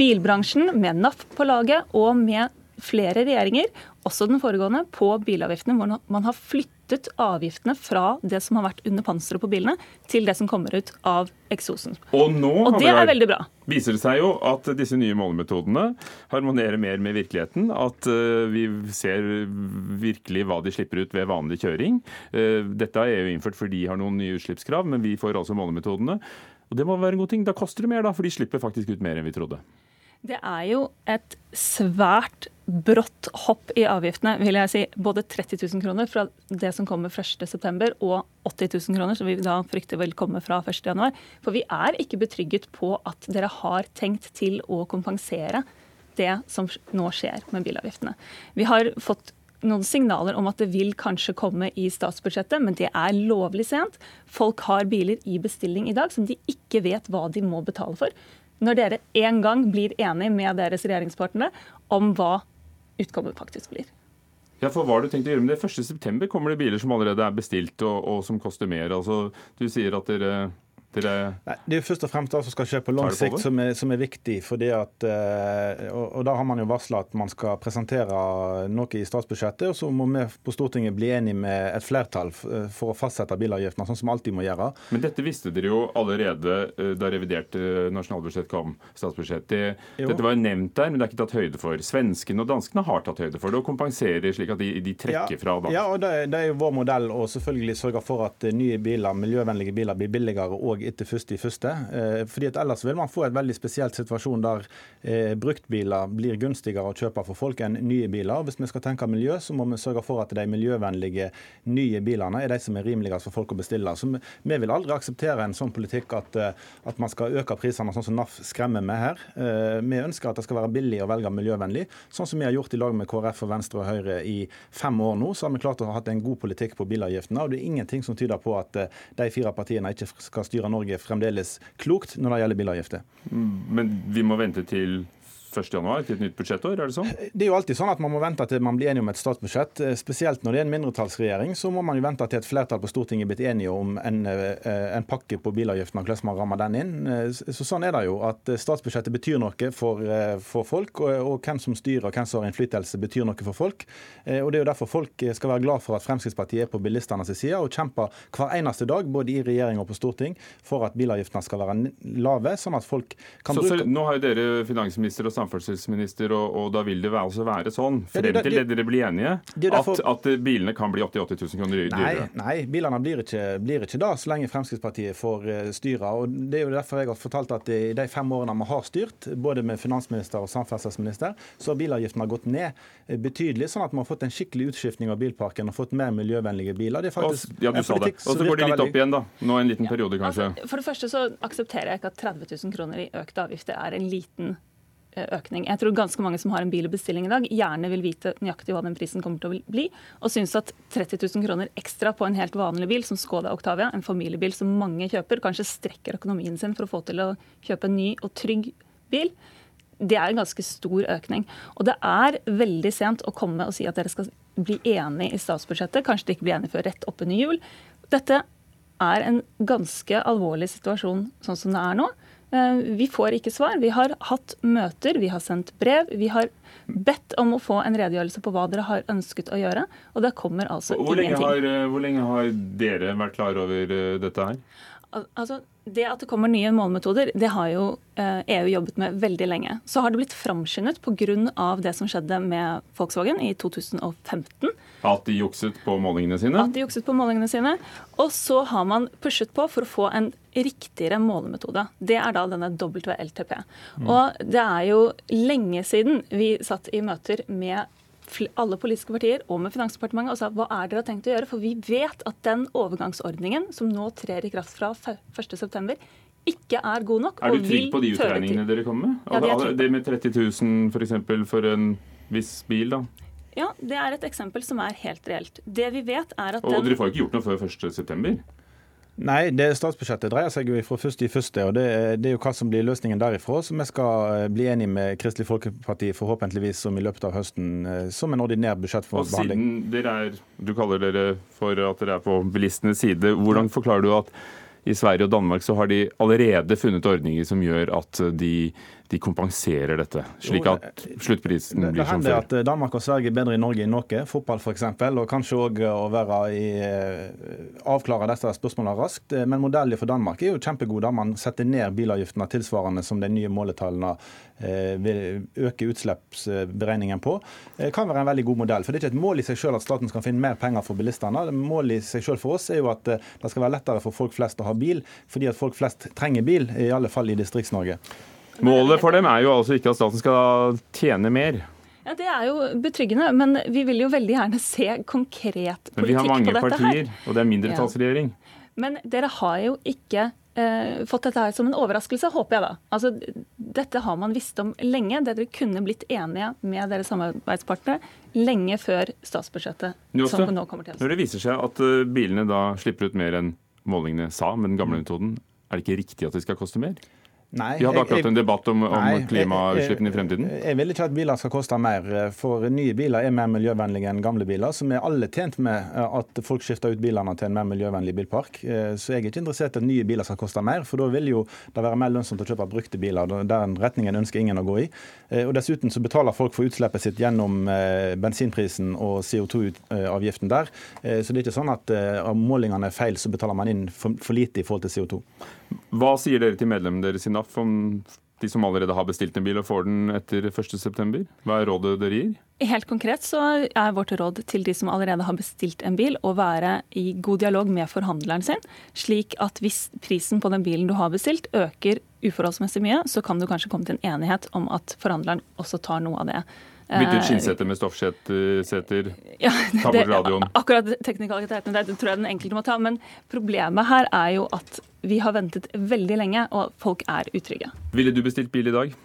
bilbransjen, med NAF på laget, og med flere regjeringer, også den foregående, på bilavgiftene, hvor man har flyttet avgiftene fra det som har vært under panseret på bilene, til det som kommer ut av eksosen. Og nå og det er veldig bra. viser det seg jo at disse nye målemetodene harmonerer mer med virkeligheten. At uh, vi ser virkelig hva de slipper ut ved vanlig kjøring. Uh, dette har EU innført fordi de har noen nye utslippskrav, men vi får altså målemetodene. Og det må være en god ting. Da koster det mer, da, for de slipper faktisk ut mer enn vi trodde. Det er jo et svært brått hopp i avgiftene, vil jeg si. Både 30 000 kroner fra det som kommer 1.9, og 80 000 kroner, som vi da frykter vil komme fra 1.1. For vi er ikke betrygget på at dere har tenkt til å kompensere det som nå skjer med bilavgiftene. Vi har fått noen signaler om at det vil kanskje komme i statsbudsjettet, men det er lovlig sent. Folk har biler i bestilling i dag som de ikke vet hva de må betale for når dere en gang blir enige med deres regjeringspartnere om hva utkommet faktisk blir. Ja, for hva har du tenkt å gjøre med det? 1.9 kommer det biler som allerede er bestilt og, og som koster mer. Altså, du sier at dere det... Nei, det er først og fremst det som skal skje på lang sikt som er, som er, viktig. fordi at, eh, og, og Da har man jo varsla at man skal presentere noe i statsbudsjettet. og Så må vi på Stortinget bli enige med et flertall for å fastsette bilavgiftene, sånn som alltid må gjøre. Men dette visste dere jo allerede eh, da revidert eh, nasjonalbudsjett kom. statsbudsjett. Det, dette var jo nevnt der, men det er ikke tatt høyde for. Svenskene og danskene har tatt høyde for det og kompenserer slik at de, de trekker ja, fra. Da. Ja, og det, det, er jo vår modell å selvfølgelig sørge for at nye biler, miljøvennlige biler blir billigere. og òg etter første i første. Eh, fordi at Ellers vil man få et veldig spesielt situasjon der eh, bruktbiler blir gunstigere å kjøpe for folk enn nye biler. Hvis vi skal tenke miljø, så må vi sørge for at de miljøvennlige nye bilene er de som er rimeligst for folk å bestille. Så Vi, vi vil aldri akseptere en sånn politikk at, eh, at, man skal øke prisene, sånn som NAF skremmer med her. Vi ønsker at det skal være billig å velge miljøvennlig, sånn som vi har gjort i lag med KrF og Venstre og Høyre i fem år nå. Så har vi klart å ha hatt en god politikk på bilavgiftene. og Det er ingenting som tyder på at de fire partiene ikke skal styre Norge fremdeles klokt når det gjelder bilavgifter. Mm, men vi må vente til 1.1 til et nytt budsjettår? er Det sånn? Det er jo alltid sånn at man må vente til man blir enig om et statsbudsjett. Eh, spesielt når det er en mindretallsregjering, så må man jo vente til et flertall på Stortinget er blitt enige om en, eh, en pakke på bilavgiften og hvordan man rammer den inn. Så Sånn er det jo. at Statsbudsjettet betyr noe for, for folk, og, og, hvem som styrer og hvem som har innflytelse, betyr noe for folk. Og Det er jo derfor folk skal være glad for at Fremskrittspartiet er på bilistenes side og kjemper hver eneste dag, både i regjering og på storting, for at bilavgiftene skal være lave, sånn at folk kan så, bruke så, Nå har jo dere finansminister og samferdselsminister, og, og, da vil det altså være sånn, frem til det, dere blir enige, at, at, bilene kan bli 80 000 kroner dyrere? Nei, nei bilene blir ikke, blir ikke da, så lenge Fremskrittspartiet får uh, styre. og Det er jo derfor jeg har fortalt at i de fem årene vi har styrt, både med finansminister og samferdselsminister, så har bilavgiftene gått ned eh, betydelig, sånn at vi har fått en skikkelig utskiftning av bilparken og fått mer miljøvennlige biler. Det er faktisk ja, du sa det. Og så går de litt opp igjen, da. Nå en liten periode, kanskje. Altså, for det første så aksepterer jeg ikke at 30 000 kroner i økte avgifter er en liten eh, økning. Jeg tror ganske mange som har en bil i bestilling i dag, gjerne vil vite nøyaktig hva den prisen kommer til å bli, og syns at 30 000 kroner ekstra på en helt vanlig bil som Skoda Octavia, en familiebil som mange kjøper, kanskje strekker økonomien sin for å få til å kjøpe en ny og trygg bil, det er en ganske stor økning. Og det er veldig sent å komme og si at dere skal bli enige i statsbudsjettet. Kanskje de ikke blir enige før rett oppunder jul. Dette er en ganske alvorlig situasjon sånn som det er nå. Eh, vi får ikke svar. Vi har hatt møter, vi har sendt brev. Vi har bedt om å få en redegjørelse på hva dere har ønsket å gjøre. Og det kommer altså hvor ingenting. Har, eh, hvor lenge har dere vært klar over eh, dette her? Altså, det at det kommer nye målmetoder, det har jo EU jobbet med veldig lenge. Så har det blitt framskyndet pga. det som skjedde med Volkswagen i 2015. At de jukset på målingene sine? At de jukset på målingene sine. Og så har man pushet på for å få en riktigere målemetode. Det er da denne WLTP. Mm. Og det er jo lenge siden vi satt i møter med alle politiske partier og med Finansdepartementet og sa hva er dere har tenkt å gjøre? For vi vet at den overgangsordningen som nå trer i kraft fra 1.9, ikke er god nok. Er du trygg på de utregningene dere kommer med? Ja, det, det med 30 000 f.eks. For, for en viss bil, da? Ja, det er et eksempel som er helt reelt. Det vi vet er at Og den... dere får ikke gjort noe før 1.9.? Nei, det statsbudsjettet dreier seg jo fra første i første, og det, det, er jo hva som blir løsningen derifra. Så vi skal eh, bli enige med Kristelig Folkeparti forhåpentligvis som i løpet av høsten eh, som en ordinær budsjettbehandling. Og siden dere er, du kaller dere for at dere er på bilistenes side, hvordan forklarer du at i Sverige og Danmark så har de allerede funnet ordninger som gjør at de de kompenserer dette, slik at sluttprisen blir som før. Det hender at Danmark og Sverige er bedre i Norge i noe, fotball f.eks., og kanskje òg å være i, eh, avklare disse spørsmålene raskt. Men modellen for Danmark er jo kjempegod, der man setter ned bilavgiftene tilsvarende som de nye måletallene eh, vil øke utslippsberegningen på. Det kan være en veldig god modell. For det er ikke et mål i seg selv at staten skal finne mer penger for bilistene. Målet i seg selv for oss er jo at eh, det skal være lettere for folk flest å ha bil, fordi at folk flest trenger bil, i alle fall i Distrikts-Norge. Målet for dem er jo altså ikke at staten skal tjene mer. Ja, Det er jo betryggende, men vi vil jo veldig gjerne se konkret politikk på dette. her. Men vi har mange partier, og det er mindretallsregjering. Ja. Men dere har jo ikke eh, fått dette her som en overraskelse, håper jeg da. Altså, Dette har man visst om lenge. Dere kunne blitt enige med deres samarbeidspartnere lenge før statsbudsjettet. Også, som nå kommer til. Når det viser seg at uh, bilene da slipper ut mer enn målingene sa med den gamle metoden, er det ikke riktig at det skal koste mer? Nei, Vi hadde akkurat en debatt om, om klimautslippene i fremtiden. Jeg, jeg, vil ikke at biler skal koste mer. For nye biler er mer miljøvennlige enn gamle biler. Så vi er alle tjent med eh, at folk skifter ut bilene til en mer miljøvennlig bilpark. Eh, så jeg er ikke interessert i at nye biler skal koste mer, for da vil jo det være mer lønnsomt å kjøpe brukte biler. Den retningen ønsker ingen å gå i. Eh, og Dessuten så betaler folk for utslippet sitt gjennom bensinprisen og CO2-avgiften der. Så det er ikke sånn at om målingene er feil, så betaler man inn for lite i forhold til CO2. Hva sier dere til medlemmene deres i NAF om de som allerede har bestilt en bil og får den etter 1.9? Hva er rådet dere gir? Helt konkret så er vårt råd til de som allerede har bestilt en bil, å være i god dialog med forhandleren sin, slik at hvis prisen på den bilen du har bestilt øker uforholdsmessig mye, så kan du kanskje komme til en enighet om at forhandleren også tar noe av det. Bytte ut eh, skinnseter med stoffseter, ja, ta bort radioen. Akkurat teknikaliteten det tror jeg den enkelte må ta. Men problemet her er jo at vi har ventet veldig lenge, og folk er utrygge. Ville du bestilt bil i dag?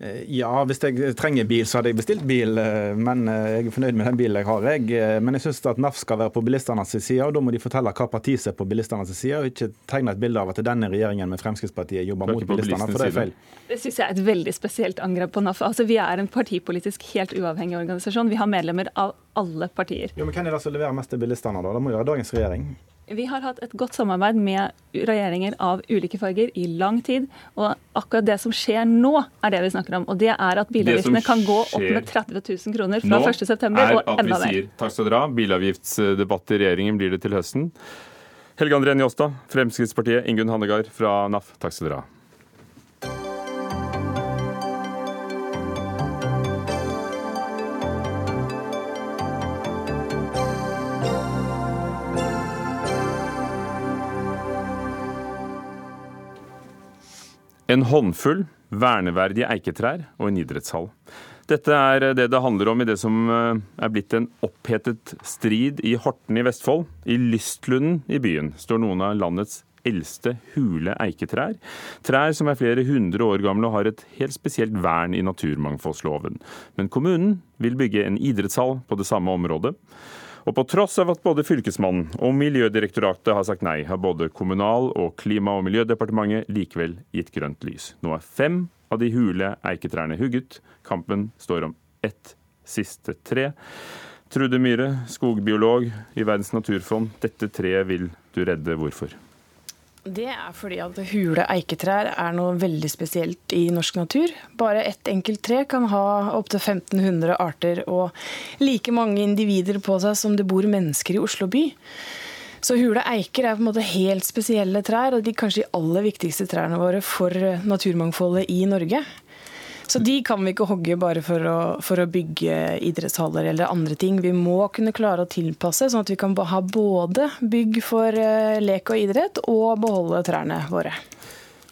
Eh, ja, hvis jeg trenger bil, så hadde jeg bestilt bil. Eh, men eh, jeg er fornøyd med den bilen jeg har. Jeg. Men jeg syns at NAF skal være på bilistenes side, og da må de fortelle hva parti som er på bilistenes side, og ikke tegne et bilde av at denne regjeringen med Fremskrittspartiet jobber mot bilistene, for det er feil. Det syns jeg er et veldig spesielt angrep på NAF. Altså, Vi er en partipolitisk helt uavhengig organisasjon. Vi har medlemmer av alle partier. Jo, men Hvem er det som leverer mest til bilistene, da? Det må jo være dagens regjering. Vi har hatt et godt samarbeid med regjeringer av ulike farger i lang tid. Og akkurat det som skjer nå, er det vi snakker om. Og det er at bilavgiftene kan gå opp med 30 000 kroner fra 1.9. og enda mer. Sier, takk skal dere ha. Bilavgiftsdebatt i regjeringen blir det til høsten. Helge André Njåstad, Fremskrittspartiet, Ingunn Hannegard fra NAF, takk skal dere ha. En håndfull verneverdige eiketrær og en idrettshall. Dette er det det handler om i det som eh, er blitt en opphetet strid i Horten i Vestfold. I Lystlunden i byen står noen av landets eldste hule eiketrær. Trær som er flere hundre år gamle og har et helt spesielt vern i naturmangfoldsloven. Men kommunen vil bygge en idrettshall på det samme området. Og på tross av at både Fylkesmannen og Miljødirektoratet har sagt nei, har både Kommunal- og Klima- og miljødepartementet likevel gitt grønt lys. Nå er fem av de hule eiketrærne hugget. Kampen står om ett siste tre. Trude Myhre, skogbiolog i Verdens naturfond. Dette treet vil du redde. Hvorfor? Det er fordi at hule eiketrær er noe veldig spesielt i norsk natur. Bare ett enkelt tre kan ha opptil 1500 arter og like mange individer på seg som det bor mennesker i Oslo by. Så hule eiker er på en måte helt spesielle trær, og de kanskje de aller viktigste trærne våre for naturmangfoldet i Norge. Så de kan vi ikke hogge bare for å, for å, bygge idrettshaller eller andre ting. Vi må kunne klare å tilpasse, sånn at vi kan ha både bygg for eh, lek og idrett, og beholde trærne våre.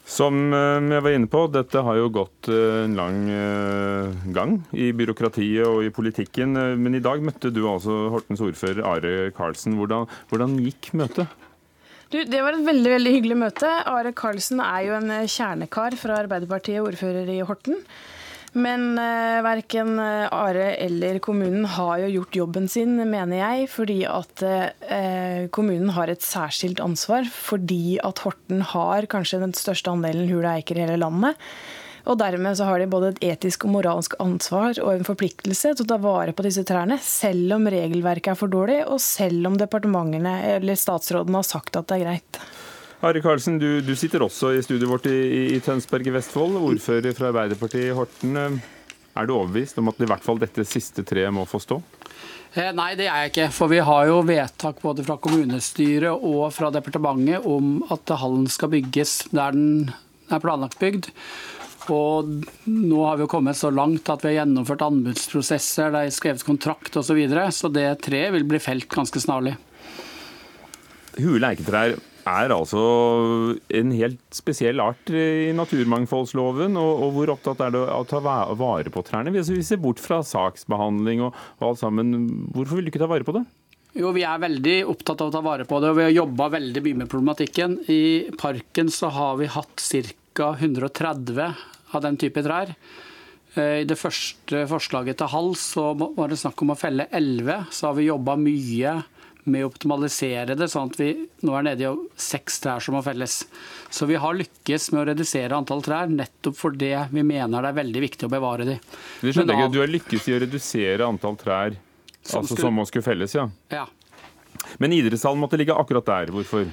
Som eh, jeg var inne på, dette har jo gått eh, en lang gang i byråkratiet og i politikken. Men i dag møtte du altså Hortens ordfører Are Karlsen. Hvordan, hvordan gikk møtet? Du, det var et veldig veldig hyggelig møte. Are Karlsen er jo en kjernekar fra Arbeiderpartiet, ordfører i Horten. Men eh, verken Are eller kommunen har jo gjort jobben sin, mener jeg. Fordi at eh, kommunen har et særskilt ansvar. Fordi at Horten har kanskje den største andelen hule eiker i hele landet. Og dermed så har de både et etisk og moralsk ansvar og en forpliktelse til å ta vare på disse trærne, selv om regelverket er for dårlig, og selv om departementene eller statsråden har sagt at det er greit. Ari Karlsen, du, du sitter også i studioet vårt i, i Tønsberg i Vestfold, ordfører fra Arbeiderpartiet i Horten. Er du overbevist om at i hvert fall dette siste treet må få stå? Eh, nei, det er jeg ikke. For vi har jo vedtak både fra kommunestyret og fra departementet om at hallen skal bygges der den er planlagt bygd. Og nå har vi jo kommet så langt at vi har gjennomført anbudsprosesser, det er skrevet kontrakt osv. Så, videre, så det treet vil bli felt ganske snarlig. Hule eiketrær er altså en helt spesiell art i naturmangfoldsloven. Og, og hvor opptatt er det å ta vare på trærne? Hvis vi ser bort fra saksbehandling og, og alt sammen, hvorfor vil du ikke ta vare på det? Jo, Vi er veldig opptatt av å ta vare på det, og vi har jobba veldig mye med problematikken. I parken så har vi hatt ca. 130 av den type trær. Eh, I det første forslaget til hals så var det snakk om å felle 11. Så har vi jobba mye med å optimalisere det, sånn at vi nå er nede i seks trær som må felles. Så vi har lykkes med å redusere antall trær, nettopp fordi vi mener det er veldig viktig å bevare de. Du, av... du har lykkes i å redusere antall trær som, altså, skulle... som må skulle felles, ja? ja. Men idrettshallen måtte ligge akkurat der. Hvorfor?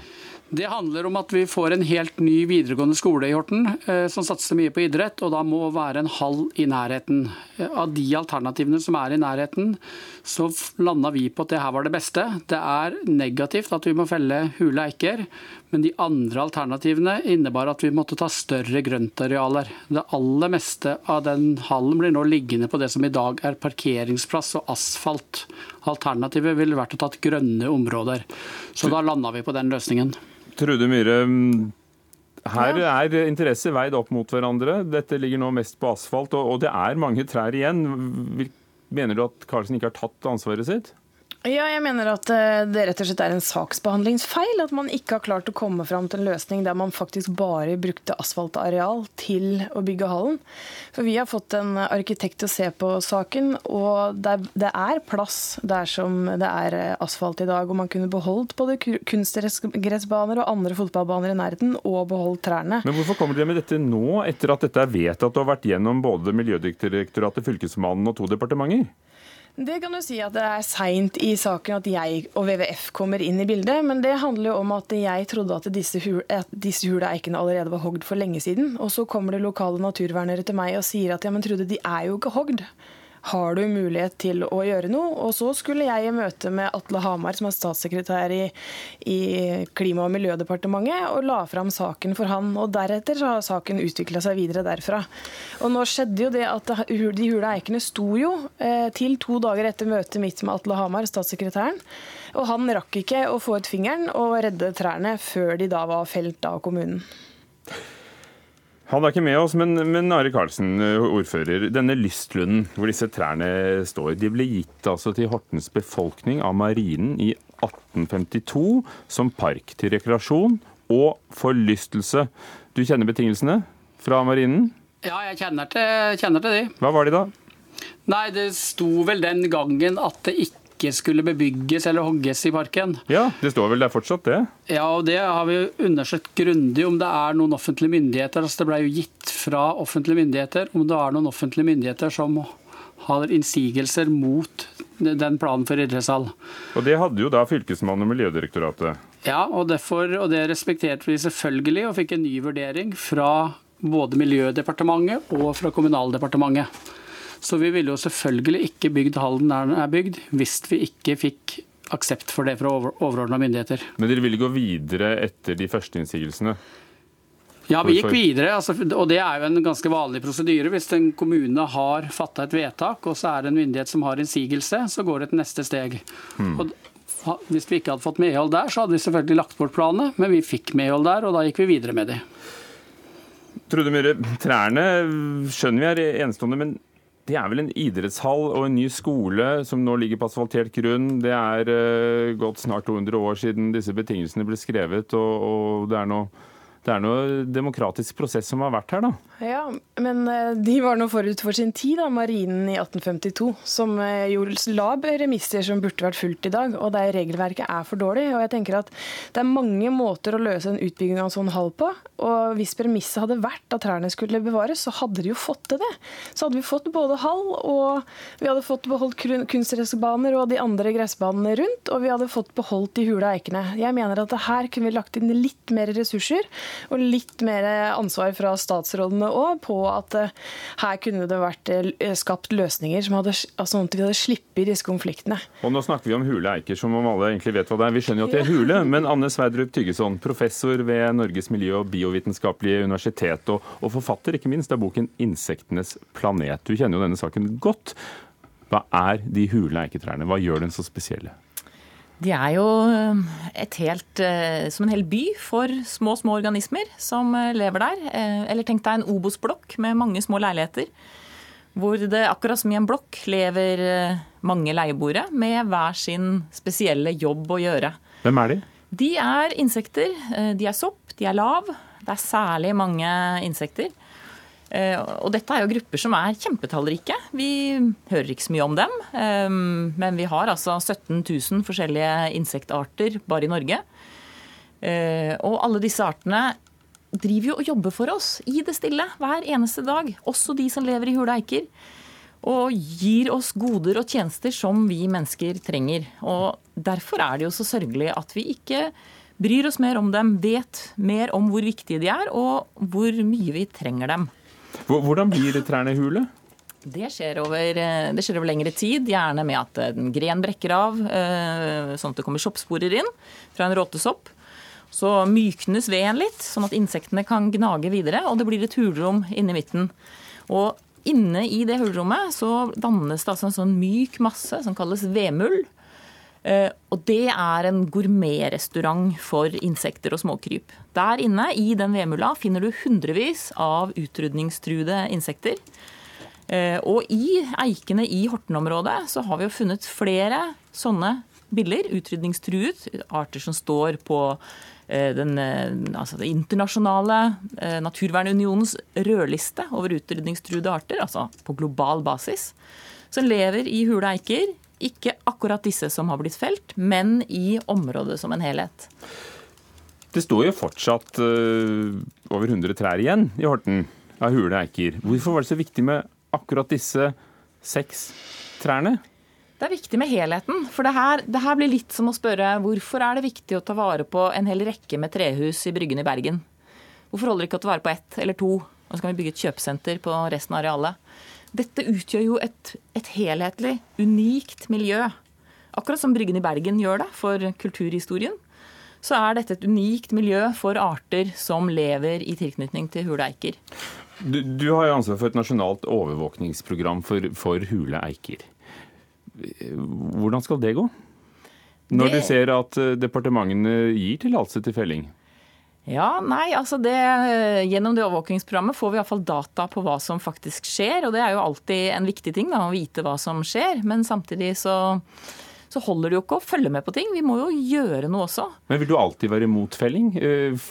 Det handler om at vi får en helt ny videregående skole i Horten eh, som satser mye på idrett, og da må være en hall i nærheten. Eh, av de alternativene som er i nærheten, så landa vi på at det her var det beste. Det er negativt at vi må felle hule eiker, men de andre alternativene innebar at vi måtte ta større grøntarealer. Det aller meste av den hallen blir nå liggende på det som i dag er parkeringsplass og asfalt. Alternativet ville vært å ta grønne områder. Så da landa vi på den løsningen. Trude Myhre, her er interesser veid opp mot hverandre. Dette ligger nå mest på asfalt, og det er mange trær igjen. Mener du at Karlsen ikke har tatt ansvaret sitt? Ja, jeg mener at eh, det rett og slett er en saksbehandlingsfeil. At man ikke har klart å komme fram til en løsning der man faktisk bare brukte asfaltareal til å bygge hallen. For vi har fått en arkitekt til å se på saken, og det er plass der som det er eh, asfalt i dag. Og man kunne beholdt både kunstgressbaner og andre fotballbaner i nærheten, og beholdt trærne. Men hvorfor kommer dere med dette nå, etter at dette er vedtatt og har vært gjennom både Miljødirektoratet, Fylkesmannen og to departementer? Det kan du si at det er seint i saken at jeg og WWF kommer inn i bildet. Men det handler jo om at jeg trodde at disse, hul, disse hule eikene allerede var hogd for lenge siden. Og så kommer det lokale naturvernere til meg og sier at ja, men Trude, de er jo ikke hogd har du mulighet til å gjøre noe? Og så skulle jeg i møte med Atle Hamar, som er statssekretær i, i Klima- og miljødepartementet, og la fram saken for han. Og deretter så har saken utvikla seg videre derfra. Og nå skjedde jo det at de hule eikene sto jo eh, til to dager etter møtet mitt med Atle Hamar, statssekretæren. Og han rakk ikke å få ut fingeren og redde trærne før de da var felt av kommunen. Han er ikke med oss, men, men Are Karlsen, ordfører. Denne lystlunden hvor disse trærne står, de ble gitt altså til Hortens befolkning av marinen i 1852 som park til rekreasjon og forlystelse. Du kjenner betingelsene fra marinen? Ja, jeg kjenner til, kjenner til de. Hva var de da? Nei, Det sto vel den gangen at det ikke ikke skulle bebygges eller hogges i parken. Ja, Det står vel der fortsatt, det? Ja, og det har vi undersøkt grundig om det er noen offentlige myndigheter. Altså Det ble jo gitt fra offentlige myndigheter om det er noen offentlige myndigheter som har innsigelser mot den planen for idrettshall. Og det hadde jo da Fylkesmannen og Miljødirektoratet? Ja, og, derfor, og det respekterte vi selvfølgelig, og fikk en ny vurdering fra både Miljødepartementet og fra Kommunaldepartementet. Så vi ville jo selvfølgelig ikke bygd hallen der den er bygd, hvis vi ikke fikk aksept for det fra overordna myndigheter. Men dere ville gå videre etter de første innsigelsene? Ja, vi gikk videre, altså, og det er jo en ganske vanlig prosedyre. Hvis en kommune har fatta et vedtak, og så er det en myndighet som har innsigelse, så går det til neste steg. Hmm. Og hvis vi ikke hadde fått medhold der, så hadde vi selvfølgelig lagt bort planene, men vi fikk medhold der, og da gikk vi videre med de. Trude Myhre, trærne skjønner vi er enestående, men det er vel en idrettshall og en ny skole som nå ligger på asfaltert grunn. Det er uh, gått snart 200 år siden disse betingelsene ble skrevet, og, og det er noe det er noe demokratisk prosess som har vært her, da. Ja, men eh, de var nå forut for sin tid, da, marinen i 1852, som eh, jo la remisser som burde vært fulgt i dag, og der regelverket er for dårlig. Og jeg tenker at det er mange måter å løse en utbygging av en sånn hall på. Og hvis premisset hadde vært at trærne skulle bevares, så hadde de jo fått til det. Så hadde vi fått både hall, og vi hadde fått beholdt kunstgressbaner og de andre gressbanene rundt, og vi hadde fått beholdt de hula eikene. Jeg mener at her kunne vi lagt inn litt mer ressurser og litt mer ansvar fra statsrådene òg på at eh, her kunne det vært eh, skapt løsninger som hadde, altså sånn at vi hadde sluppet disse konfliktene. Og Nå snakker vi om hule eiker, som om alle egentlig vet hva det er. Vi skjønner jo at det er hule, men Anne Sverdrup Tyggeson, professor ved Norges miljø- og biovitenskapelige universitet, og, og forfatter ikke minst av boken 'Insektenes planet'. Du kjenner jo denne saken godt. Hva er de hule eiketrærne? Hva gjør den så spesielle? De er jo eh, et helt, eh, som en hel by for små, små organismer som eh, lever der. Eller tenk deg en Obos-blokk med mange små leiligheter. Hvor det akkurat som i en blokk lever mange leieboere med hver sin spesielle jobb å gjøre. Hvem er de? De er insekter. De er sopp, de er lav. Det er særlig mange insekter. Eh, og dette er jo grupper som er kjempetallrike. Vi hører ikke så mye om dem. Eh, men vi har altså 17 000 forskjellige insektarter bare i Norge. Eh, og alle disse artene driver jo og jobber for oss i det stille hver eneste dag. Også de som lever i hule eiker. Og gir oss goder og tjenester som vi mennesker trenger. Og derfor er det jo så sørgelig at vi ikke bryr oss mer om dem, vet mer om hvor viktige de er, og hvor mye vi trenger dem. Hvordan blir trærne hule? Det skjer, over, eh, det skjer over lengre tid, gjerne med at en gren brekker av, eh, sånn at det kommer soppsporer inn fra en råtesopp. Så myknes veden litt, sånn at insektene kan gnage videre, og det blir et hulrom inni midten. Og inne i det hulrommet så dannes det altså en sånn myk masse som kalles vedmull. Eh, og det er en gourmetrestaurant for insekter og småkryp. Der inne i den vedmulla finner du hundrevis av utrydningstruede insekter. Eh, og i eikene i Horten-området så har vi jo funnet flere sånne biller, utrydningstruet. Arter som står på eh, den, altså den internasjonale naturvernunionens rødliste over utrydningstruede arter, altså på global basis. Som lever i hule eiker. Ikke akkurat disse som har blitt felt, men i området som en helhet. Det står jo fortsatt uh, over 100 trær igjen i Horten av hule eiker. Hvorfor var det så viktig med akkurat disse seks trærne? Det er viktig med helheten. For det her, det her, blir litt som å spørre hvorfor er det viktig å ta vare på en hel rekke med trehus i Bryggen i Bergen? Hvorfor holder det ikke å ta vare på ett eller to, og så kan vi bygge et kjøpesenter på resten av arealet? Dette utgjør jo et, et helhetlig, unikt miljø. Akkurat som Bryggen i Bergen gjør det for kulturhistorien så er dette et unikt miljø for arter som lever i tilknytning til hule eiker. Du, du har jo ansvar for et nasjonalt overvåkningsprogram for, for hule eiker. Hvordan skal det gå? Når det... du ser at eh, departementene gir tillatelse til felling? Ja, nei, altså det, Gjennom det overvåkingsprogrammet får vi iallfall data på hva som faktisk skjer. Og det er jo alltid en viktig ting, da, å vite hva som skjer. Men samtidig så så holder det jo ikke å følge med på ting. Vi må jo gjøre noe også. Men vil du alltid være imot felling? Eh,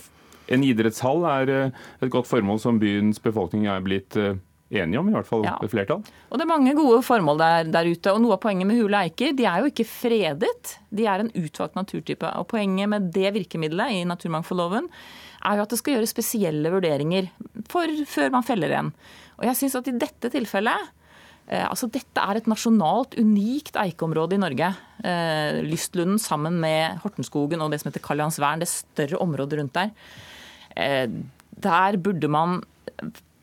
en idrettshall er eh, et godt formål som byens befolkning er blitt eh, enige om, i hvert fall ja. et flertall. Og Det er mange gode formål der, der, ute. og Noe av poenget med hule eiker de er jo ikke fredet, de er en utvalgt naturtype. og Poenget med det virkemidlet i naturmangfoldloven er jo at det skal gjøres spesielle vurderinger for, før man feller en. Og jeg synes at i dette tilfellet Eh, altså, dette er et nasjonalt unikt eikeområde i Norge. Eh, Lystlunden sammen med Hortenskogen og det som heter Kalliansvern, det større området rundt der. Eh, der burde man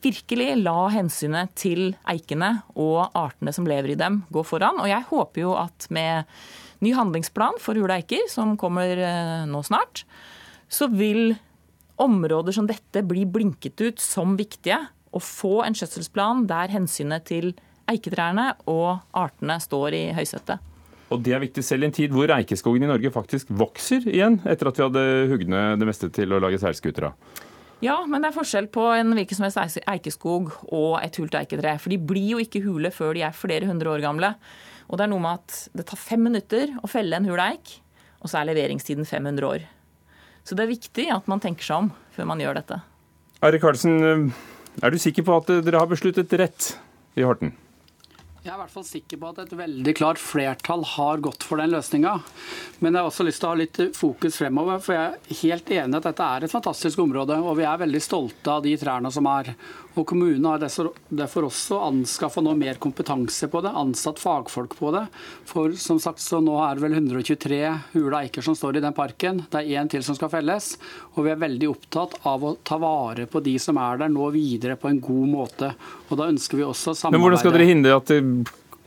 virkelig la hensynet til eikene og artene som lever i dem, gå foran. Og jeg håper jo at med ny handlingsplan for hule eiker, som kommer nå snart, så vil områder som dette bli blinket ut som viktige. Å få en skjøtselsplan der hensynet til eiketrærne og artene står i høysetet. Og Det er viktig selv i en tid hvor eikeskogen i Norge faktisk vokser igjen, etter at vi hadde hugd ned det meste til å lage seilskuter av. Ja, men det er forskjell på en hvilken som helst eikeskog og et hult eiketre. For de blir jo ikke hule før de er flere hundre år gamle. Og det er noe med at det tar fem minutter å felle en hul eik, og så er leveringstiden 500 år. Så det er viktig at man tenker seg om før man gjør dette. Ari Karlsen, er du sikker på at dere har besluttet rett i Horten? Jeg er i hvert fall sikker på at et veldig klart flertall har gått for den løsninga. Men jeg har også lyst til å ha litt fokus fremover, for jeg er helt enig at dette er et fantastisk område. Og vi er veldig stolte av de trærne som er. Og kommunen har derfor også anskaffa mer kompetanse på det, ansatt fagfolk på det. For som sagt så nå er det vel 123 hule eiker som står i den parken. Det er én til som skal felles. Og vi er veldig opptatt av å ta vare på de som er der nå videre på en god måte. Og da ønsker vi også samarbeide Men hvordan skal dere hindre at det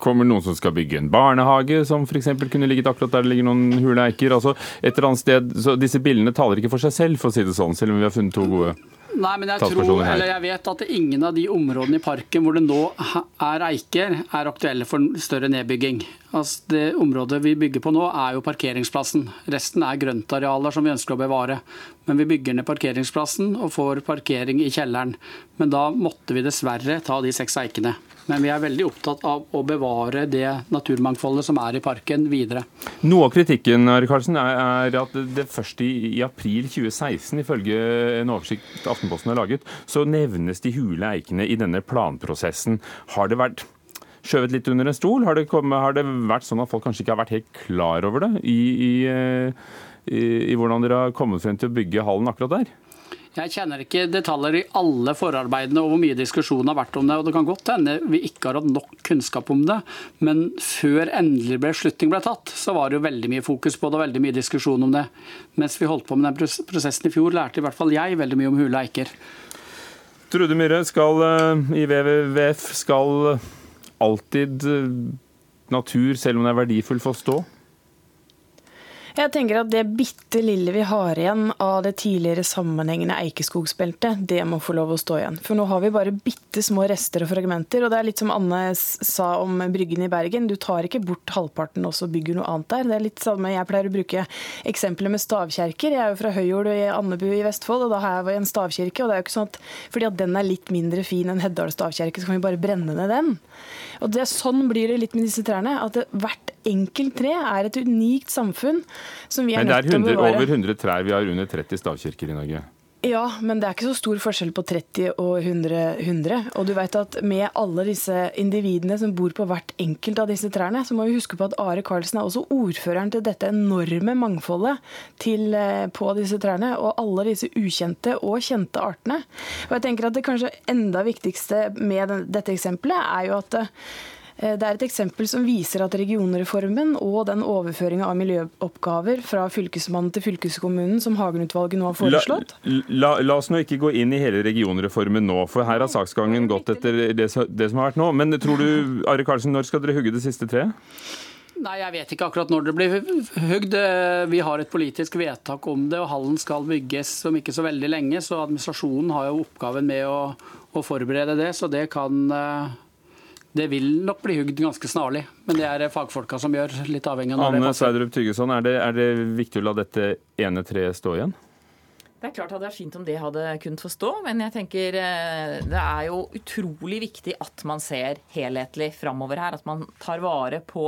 kommer noen som skal bygge en barnehage, som f.eks. kunne ligget akkurat der det ligger noen hule eiker. Altså et eller annet sted, så Disse bildene taler ikke for seg selv, for å si det sånn, selv om vi har funnet to gode Nei, men jeg tror, eller jeg vet at ingen av de områdene i parken hvor det nå er eiker, er aktuelle for større nedbygging. Altså det området vi bygger på nå, er jo parkeringsplassen. Resten er grøntarealer som vi ønsker å bevare. Men vi bygger ned parkeringsplassen og får parkering i kjelleren. Men da måtte vi dessverre ta de seks eikene. Men vi er veldig opptatt av å bevare det naturmangfoldet som er i parken, videre. Noe av kritikken Karlsen, er at det først i, april 2016, ifølge en oversikt Aftenposten har laget, så nevnes de hule eikene i denne planprosessen. Har det vært skjøvet litt under en stol? Har det, kommet, har det vært sånn at folk kanskje ikke har vært helt klar over det i, i, i, i hvordan dere har kommet frem til å bygge hallen akkurat der? Jeg kjenner ikke detaljer i alle forarbeidene og hvor mye diskusjon har vært om det. og Det kan godt hende vi ikke har hatt nok kunnskap om det, men før endelig beslutning ble tatt, så var det jo veldig mye fokus på det og veldig mye diskusjon om det. Mens vi holdt på med den prosessen i fjor, lærte i hvert fall jeg veldig mye om hule eiker. Trude Myhre, skal eh, i WWF skal alltid eh, natur, selv om den er verdifull, få stå? Jeg tenker at Det bitte lille vi har igjen av det tidligere sammenhengende eikeskogsbeltet, det må få lov å stå igjen. For nå har vi bare bitte små rester og fragmenter. og Det er litt som Anne sa om Bryggen i Bergen. Du tar ikke bort halvparten og så bygger noe annet der. Det er litt samme, Jeg pleier å bruke eksempler med stavkjerker. Jeg er jo fra Høyjord i Andebu i Vestfold, og da har jeg en stavkirke. og det er jo ikke sånn at Fordi at den er litt mindre fin enn Heddal stavkirke, så kan vi bare brenne ned den. Og det, Sånn blir det litt med disse trærne. at det, hvert enkelt tre er et unikt samfunn som vi er Men det nødt til å 100, er over 100 trær. Vi har under 30 stavkirker i Norge. Ja, men det er ikke så stor forskjell på 30 og 100. 100. Og du vet at med alle disse individene som bor på hvert enkelt av disse trærne, så må vi huske på at Are Karlsen er også ordføreren til dette enorme mangfoldet til, eh, på disse trærne, og alle disse ukjente og kjente artene. Og jeg tenker at det kanskje enda viktigste med dette eksempelet er jo at eh, det er et eksempel som viser at regionreformen og den overføringa av miljøoppgaver fra fylkesmannen til fylkeskommunen som Hagen-utvalget nå har foreslått, La, la, la oss nå ikke gå inn i hele regionreformen nå, for her har saksgangen gått etter det, som- det som har vært nå. Men tror du, Are Karlsen, når skal dere hugge det siste treet? Nei, Jeg vet ikke akkurat når det blir hugd. Eh, Vi har et politisk vedtak om det, og hallen skal bygges om ikke så veldig lenge. Så administrasjonen har jo oppgaven med å, å forberede det. Så det kan eh, Det vil nok bli hugd ganske snarlig. Men det er fagfolka som gjør, litt avhengig av det Anne. Sverdrup Tyggeson, er det, er det viktig å la dette ene treet stå igjen? Det er klart at det er fint om det hadde kunnet få stå, men jeg tenker eh, det er jo utrolig viktig at man ser helhetlig framover her. At man tar vare på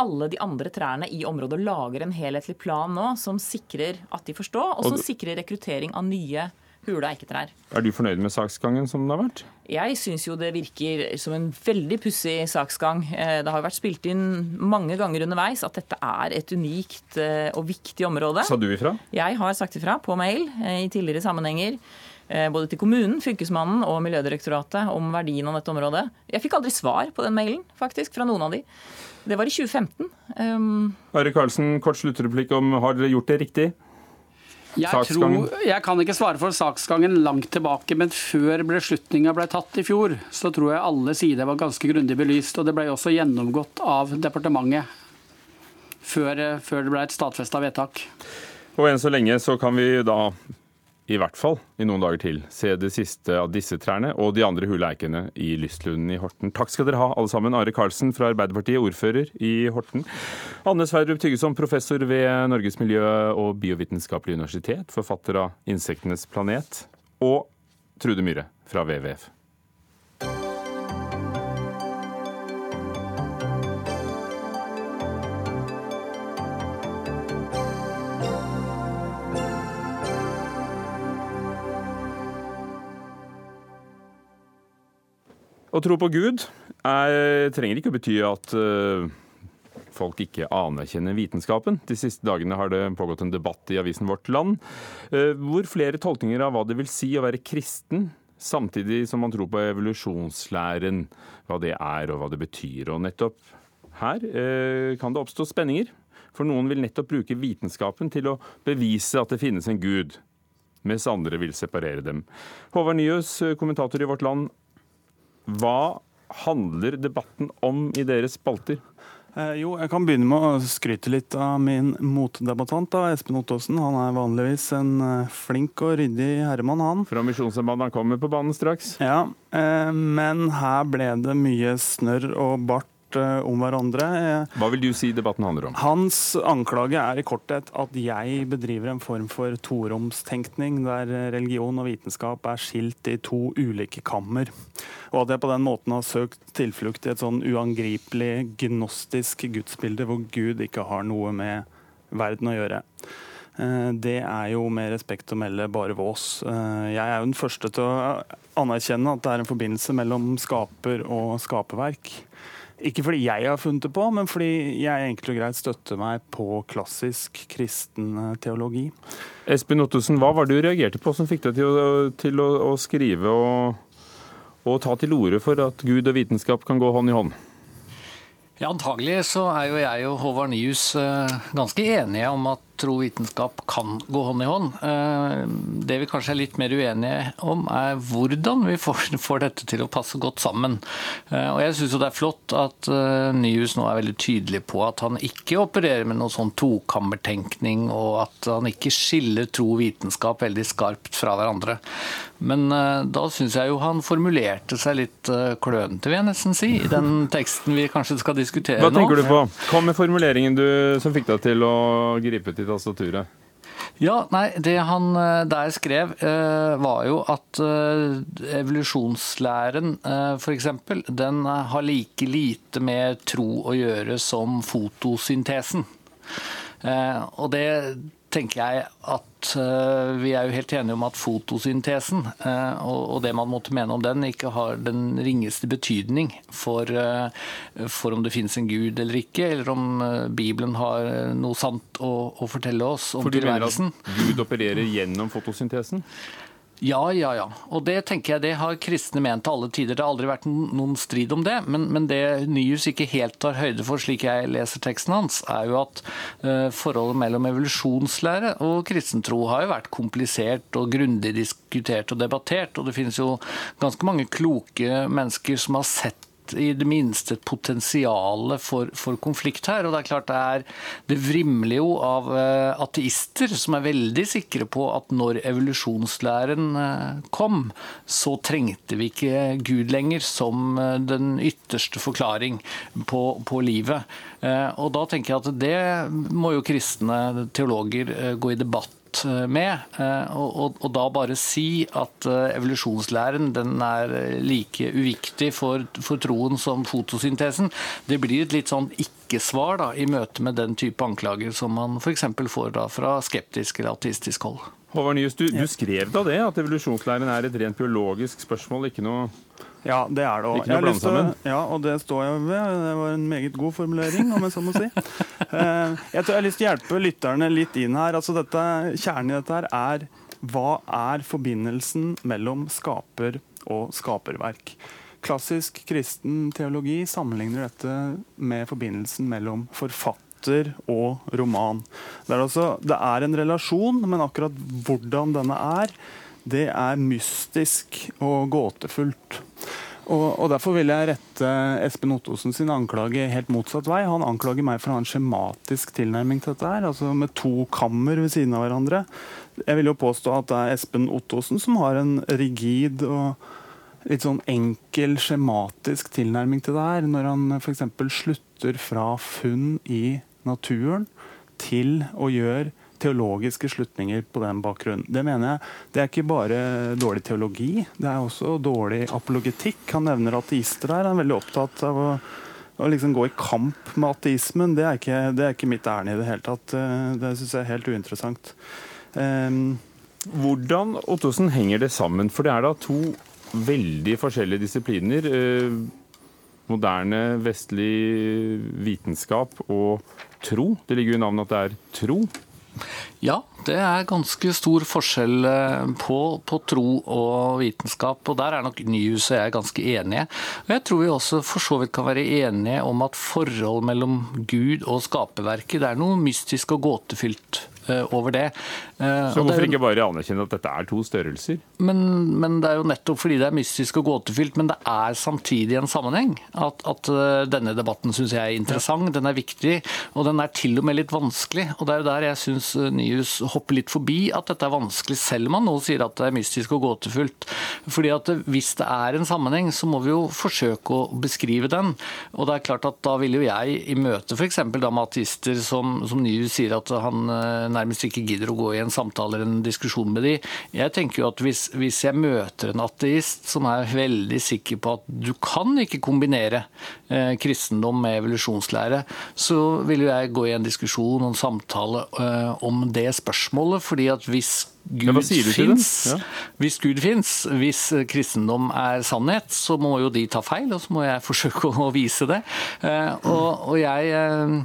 alle de andre trærne i området og lager en helhetlig plan nå som sikrer at de får stå, og som Og- sikrer rekruttering av nye hule eiketrær. Er du fornøyd med saksgangen som den har vært? Jeg syns jo det virker som en veldig pussig saksgang. Eh, Det har vært spilt inn mange ganger underveis at dette er et unikt eh, og viktig område. Sa du ifra? Jeg har sagt ifra på mail eh, i tidligere sammenhenger. Både til kommunen, Fylkesmannen og Miljødirektoratet om verdien av dette området. Jeg fikk aldri svar på den mailen, faktisk, fra noen av de. Det var i 2015. Um, Are Karlsen, kort sluttreplikk om har dere gjort det riktig? Jeg, tror, jeg kan ikke svare for saksgangen langt tilbake, men før beslutninga ble tatt i fjor, så tror jeg alle sider var ganske grundig belyst. Og det ble også gjennomgått av departementet før, eh, før det ble et stadfesta vedtak. Og enn så lenge så kan vi da, i hvert fall i noen dager til, se det siste av disse trærne og de andre hule eikene i Lystlunden i Horten. Takk skal dere ha, alle sammen. Are Karlsen fra Arbeiderpartiet, ordfører i Horten. Anne Sverdrup Tyggeson, professor ved Norges miljø- og biovitenskapelige universitet, forfatter av 'Insektenes planet', og Trude Myhre fra WWF. Å tro på Gud er, trenger ikke å bety at uh, folk ikke anerkjenner vitenskapen. De siste dagene har det pågått en debatt i avisen Vårt Land, uh, hvor flere tolkninger av hva det vil si å være kristen, samtidig som man tror på evolusjonslæren, hva det er og hva det betyr. Og nettopp her eh, kan det oppstå spenninger. For noen vil nettopp bruke vitenskapen til å bevise at det finnes en gud, mens andre vil separere dem. Håvard Nyhus, kommentator i Vårt Land. Hva handler debatten om i deres spalter? Eh, jo, jeg kan begynne med å skryte litt av min motdebattant, da, Espen Ottosen. Han er vanligvis en eh, flink og ryddig herremann, han. Fra Misjonssambandet han kommer på banen straks. Ja, eh, men her ble det mye snørr og bart eh, om hverandre. Eh, Hva vil du si debatten handler om? Hans anklage er i korthet at jeg bedriver en form for toromstenkning, der religion og vitenskap er skilt i to ulike kammer. Og at jeg på den måten har søkt tilflukt i et sånn uangripelig gnostisk gudsbilde, hvor Gud ikke har noe med verden å gjøre. Eh, Det er jo med respekt å melde bare vås. Jeg er jo den første til å anerkjenne at det er en forbindelse mellom skaper og skaperverk. Ikke fordi jeg har funnet det på, men fordi jeg enkelt og greit støtter meg på klassisk kristen eh, teologi. Espen Ottosen, hva var det du reagerte på som fikk deg til å, til å, å skrive og, og ta til orde for at Gud og vitenskap kan gå hånd i hånd? Ja, Antagelig så er jo jeg og Håvard Nyhus eh, ganske enige om at tro og vitenskap kan gå hånd i hånd. Eh, Det vi kanskje er litt mer uenige om, er hvordan vi får, dette til å passe godt sammen. Eh, Og jeg syns det er flott at eh, Nyhus nå er veldig tydelig på at han ikke opererer med noe sånn tokammertenkning, og at han ikke skiller tro og vitenskap veldig skarpt fra hverandre. Men da syns jeg jo han formulerte seg litt klønete, vil jeg nesten si, i den teksten vi kanskje skal diskutere nå. Hva nå. tenker du på? Hva med formuleringen du, som fikk deg til å gripe til tastaturet. Ja, nei, Det han eh, der skrev, eh, var jo at eh, evolusjonslæren f.eks. den har like lite med tro å gjøre som fotosyntesen. Og det tenker jeg at uh, vi er jo helt enige om at fotosyntesen uh, og, det man måtte mene om den, ikke har den ringeste betydning for, uh, for om det finnes en gud eller ikke, eller om Bibelen har noe sant å, å fortelle oss om tilværelsen. For du mener at Gud opererer gjennom fotosyntesen? Ja, ja, ja. Og det tenker jeg det har kristne ment til alle tider. Det har aldri vært noen strid om det. Men, men det Nyhus ikke helt tar høyde for, slik jeg leser teksten hans, er jo at uh, forholdet mellom evolusjonslære og kristentro har jo vært komplisert og grundig diskutert og debattert. Og det finnes jo ganske mange kloke mennesker som har sett i det minste et potensial for, for, konflikt her. Og det er klart det er Det vrimler jo av uh, ateister som er veldig sikre på at når evolusjonslæren uh, kom, så trengte vi ikke Gud lenger som uh, den ytterste forklaring på, på livet. Og da tenker jeg at det må jo kristne teologer gå i debatt Eh, med. Eh, og, og, og, da bare si at eh, evolusjonslæren den er like uviktig for, for troen som fotosyntesen, det blir et litt sånn ikke-svar da, i møte med den type anklager som man f.eks. får da fra skeptisk eller ateistisk hold. Håvard Nyhus, du, du skrev da det, at evolusjonslæren er et rent biologisk spørsmål, ikke noe ja, det er det òg. Ja, og det står jeg ved. Det var en meget god formulering, om jeg så må si. Eh, jeg tror jeg har lyst til å hjelpe lytterne litt inn her. Altså dette, kjernen i dette her er hva er forbindelsen mellom skaper og skaperverk? Klassisk kristen teologi sammenligner dette med forbindelsen mellom forfatter og roman. Det er, altså, det er en relasjon, men akkurat hvordan denne er, det er mystisk og gåtefullt. Og, og, Derfor vil jeg rette Espen Ottosen sin anklage helt motsatt vei. Han anklager meg for å ha en skjematisk tilnærming til dette, her, altså med to kammer ved siden av hverandre. Jeg vil jo påstå at det er Espen Ottosen som har en rigid og litt sånn enkel, skjematisk tilnærming til det her, når han f.eks. slutter fra funn i naturen til å gjøre teologiske slutninger på den bakgrunnen. Det mener jeg, det er ikke bare dårlig teologi, det er også dårlig apologetikk. Han nevner ateister her. Han er veldig opptatt av å, å liksom gå i kamp med ateismen. Det er ikke, det er ikke mitt ærend i det hele tatt. Det syns jeg er helt uinteressant. Um, Hvordan Ottosen, henger det sammen? For det er da to veldig forskjellige disipliner. Eh, moderne vestlig vitenskap og tro. Det ligger jo i navnet at det er tro. Ja, det er ganske stor forskjell eh, på, på, tro og vitenskap. og Der er nok Nyhuset og jeg ganske enige. Og Jeg tror vi også for så vidt kan være enige om at forhold mellom Gud og skaperverket det er noe mystisk og gåtefylt over det. Eh, Så hvorfor ikke bare anerkjenne at dette er to størrelser? Men, men, det er jo nettopp fordi det er mystisk og gåtefylt, men det er samtidig en sammenheng. At, at eh, denne debatten syns jeg er interessant, den er viktig, og den er til og med litt vanskelig. Og det er jo der jeg syns Nyhus hopper litt forbi at dette er vanskelig, selv om man nå sier at det er mystisk og gåtefullt. Fordi at hvis det er en sammenheng, så må vi jo forsøke å beskrive den. Og det er klart at da vil jo jeg i møte f.eks. med ateister som, som Nyhus sier at han nærmest ikke gidder å gå i en samtale eller en diskusjon med de. Jeg tenker jo at hvis, hvis jeg møter en ateist som er veldig sikker på at du kan ikke kombinere eh, kristendom med evolusjonslære, så vil jo jeg gå i en diskusjon og en samtale eh, om det spørsmålet. fordi at hvis Gud fins, ja. hvis Gud fins, hvis kristendom er sannhet, så må jo de ta feil, og så må jeg forsøke å vise det. Eh, og, og jeg eh,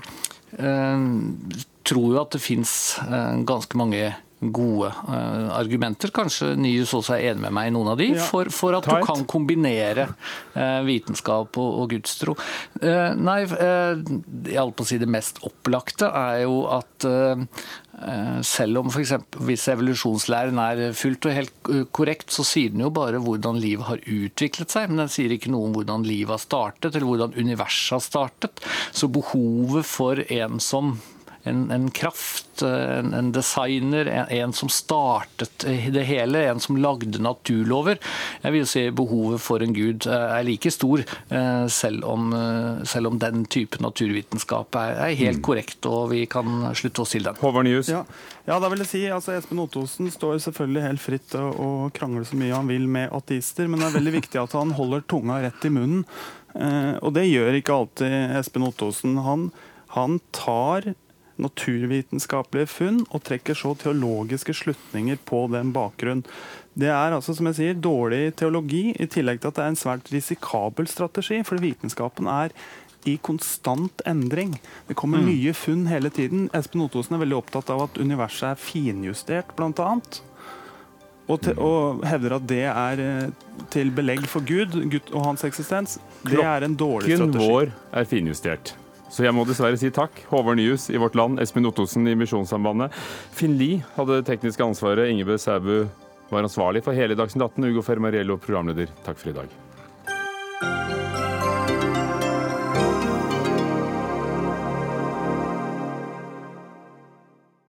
eh, tror jo at det fins eh, ganske mange gode uh, argumenter. Kanskje Nyhus også er enig med meg i noen av de, ja. for, for, at du kan kombinere uh, vitenskap og, og gudstro. Uh, nei, jeg holdt på å si det mest opplagte er jo at selv om f.eks. hvis evolusjonslæren er fullt og helt korrekt, så sier den jo bare hvordan livet har utviklet seg, men den sier ikke noe om hvordan livet har startet, eller hvordan universet har startet. Så behovet for en som en, en kraft, en, en designer, en, en, som startet det hele, en som lagde naturlover. Jeg vil si behovet for en gud er like stor, eh, selv om, eh, selv om den type naturvitenskap er, er helt mm. korrekt, og vi kan slutte oss til den. Håvard Nyhus. Ja. ja, da vil jeg si, altså Espen Ottosen står selvfølgelig helt fritt og krangler så mye han vil med ateister, men det er veldig viktig at han holder tunga rett i munnen. Eh, og det gjør ikke alltid Espen Ottosen. Han, han tar naturvitenskapelige funn og trekker så teologiske slutninger på den bakgrunn. Det er altså, som jeg sier, dårlig teologi, i tillegg til at det er en svært risikabel strategi. For vitenskapen er i konstant endring. Det kommer mm. nye funn hele tiden. Espen Ottosen er veldig opptatt av at universet er finjustert, bl.a. Og, te, og, hevder at det er eh, til belegg for Gud, Gud og hans eksistens. Det er en dårlig strategi. Klokken vår er finjustert. Så jeg må dessverre si takk. Håvard Nyhus i Vårt Land, Espen Ottosen i Misjonssambandet. Finn Lie hadde det tekniske ansvaret. Ingebø Sæbu var ansvarlig for hele Dagsnytt 18. Ugo Fermariello programleder. Takk for i dag.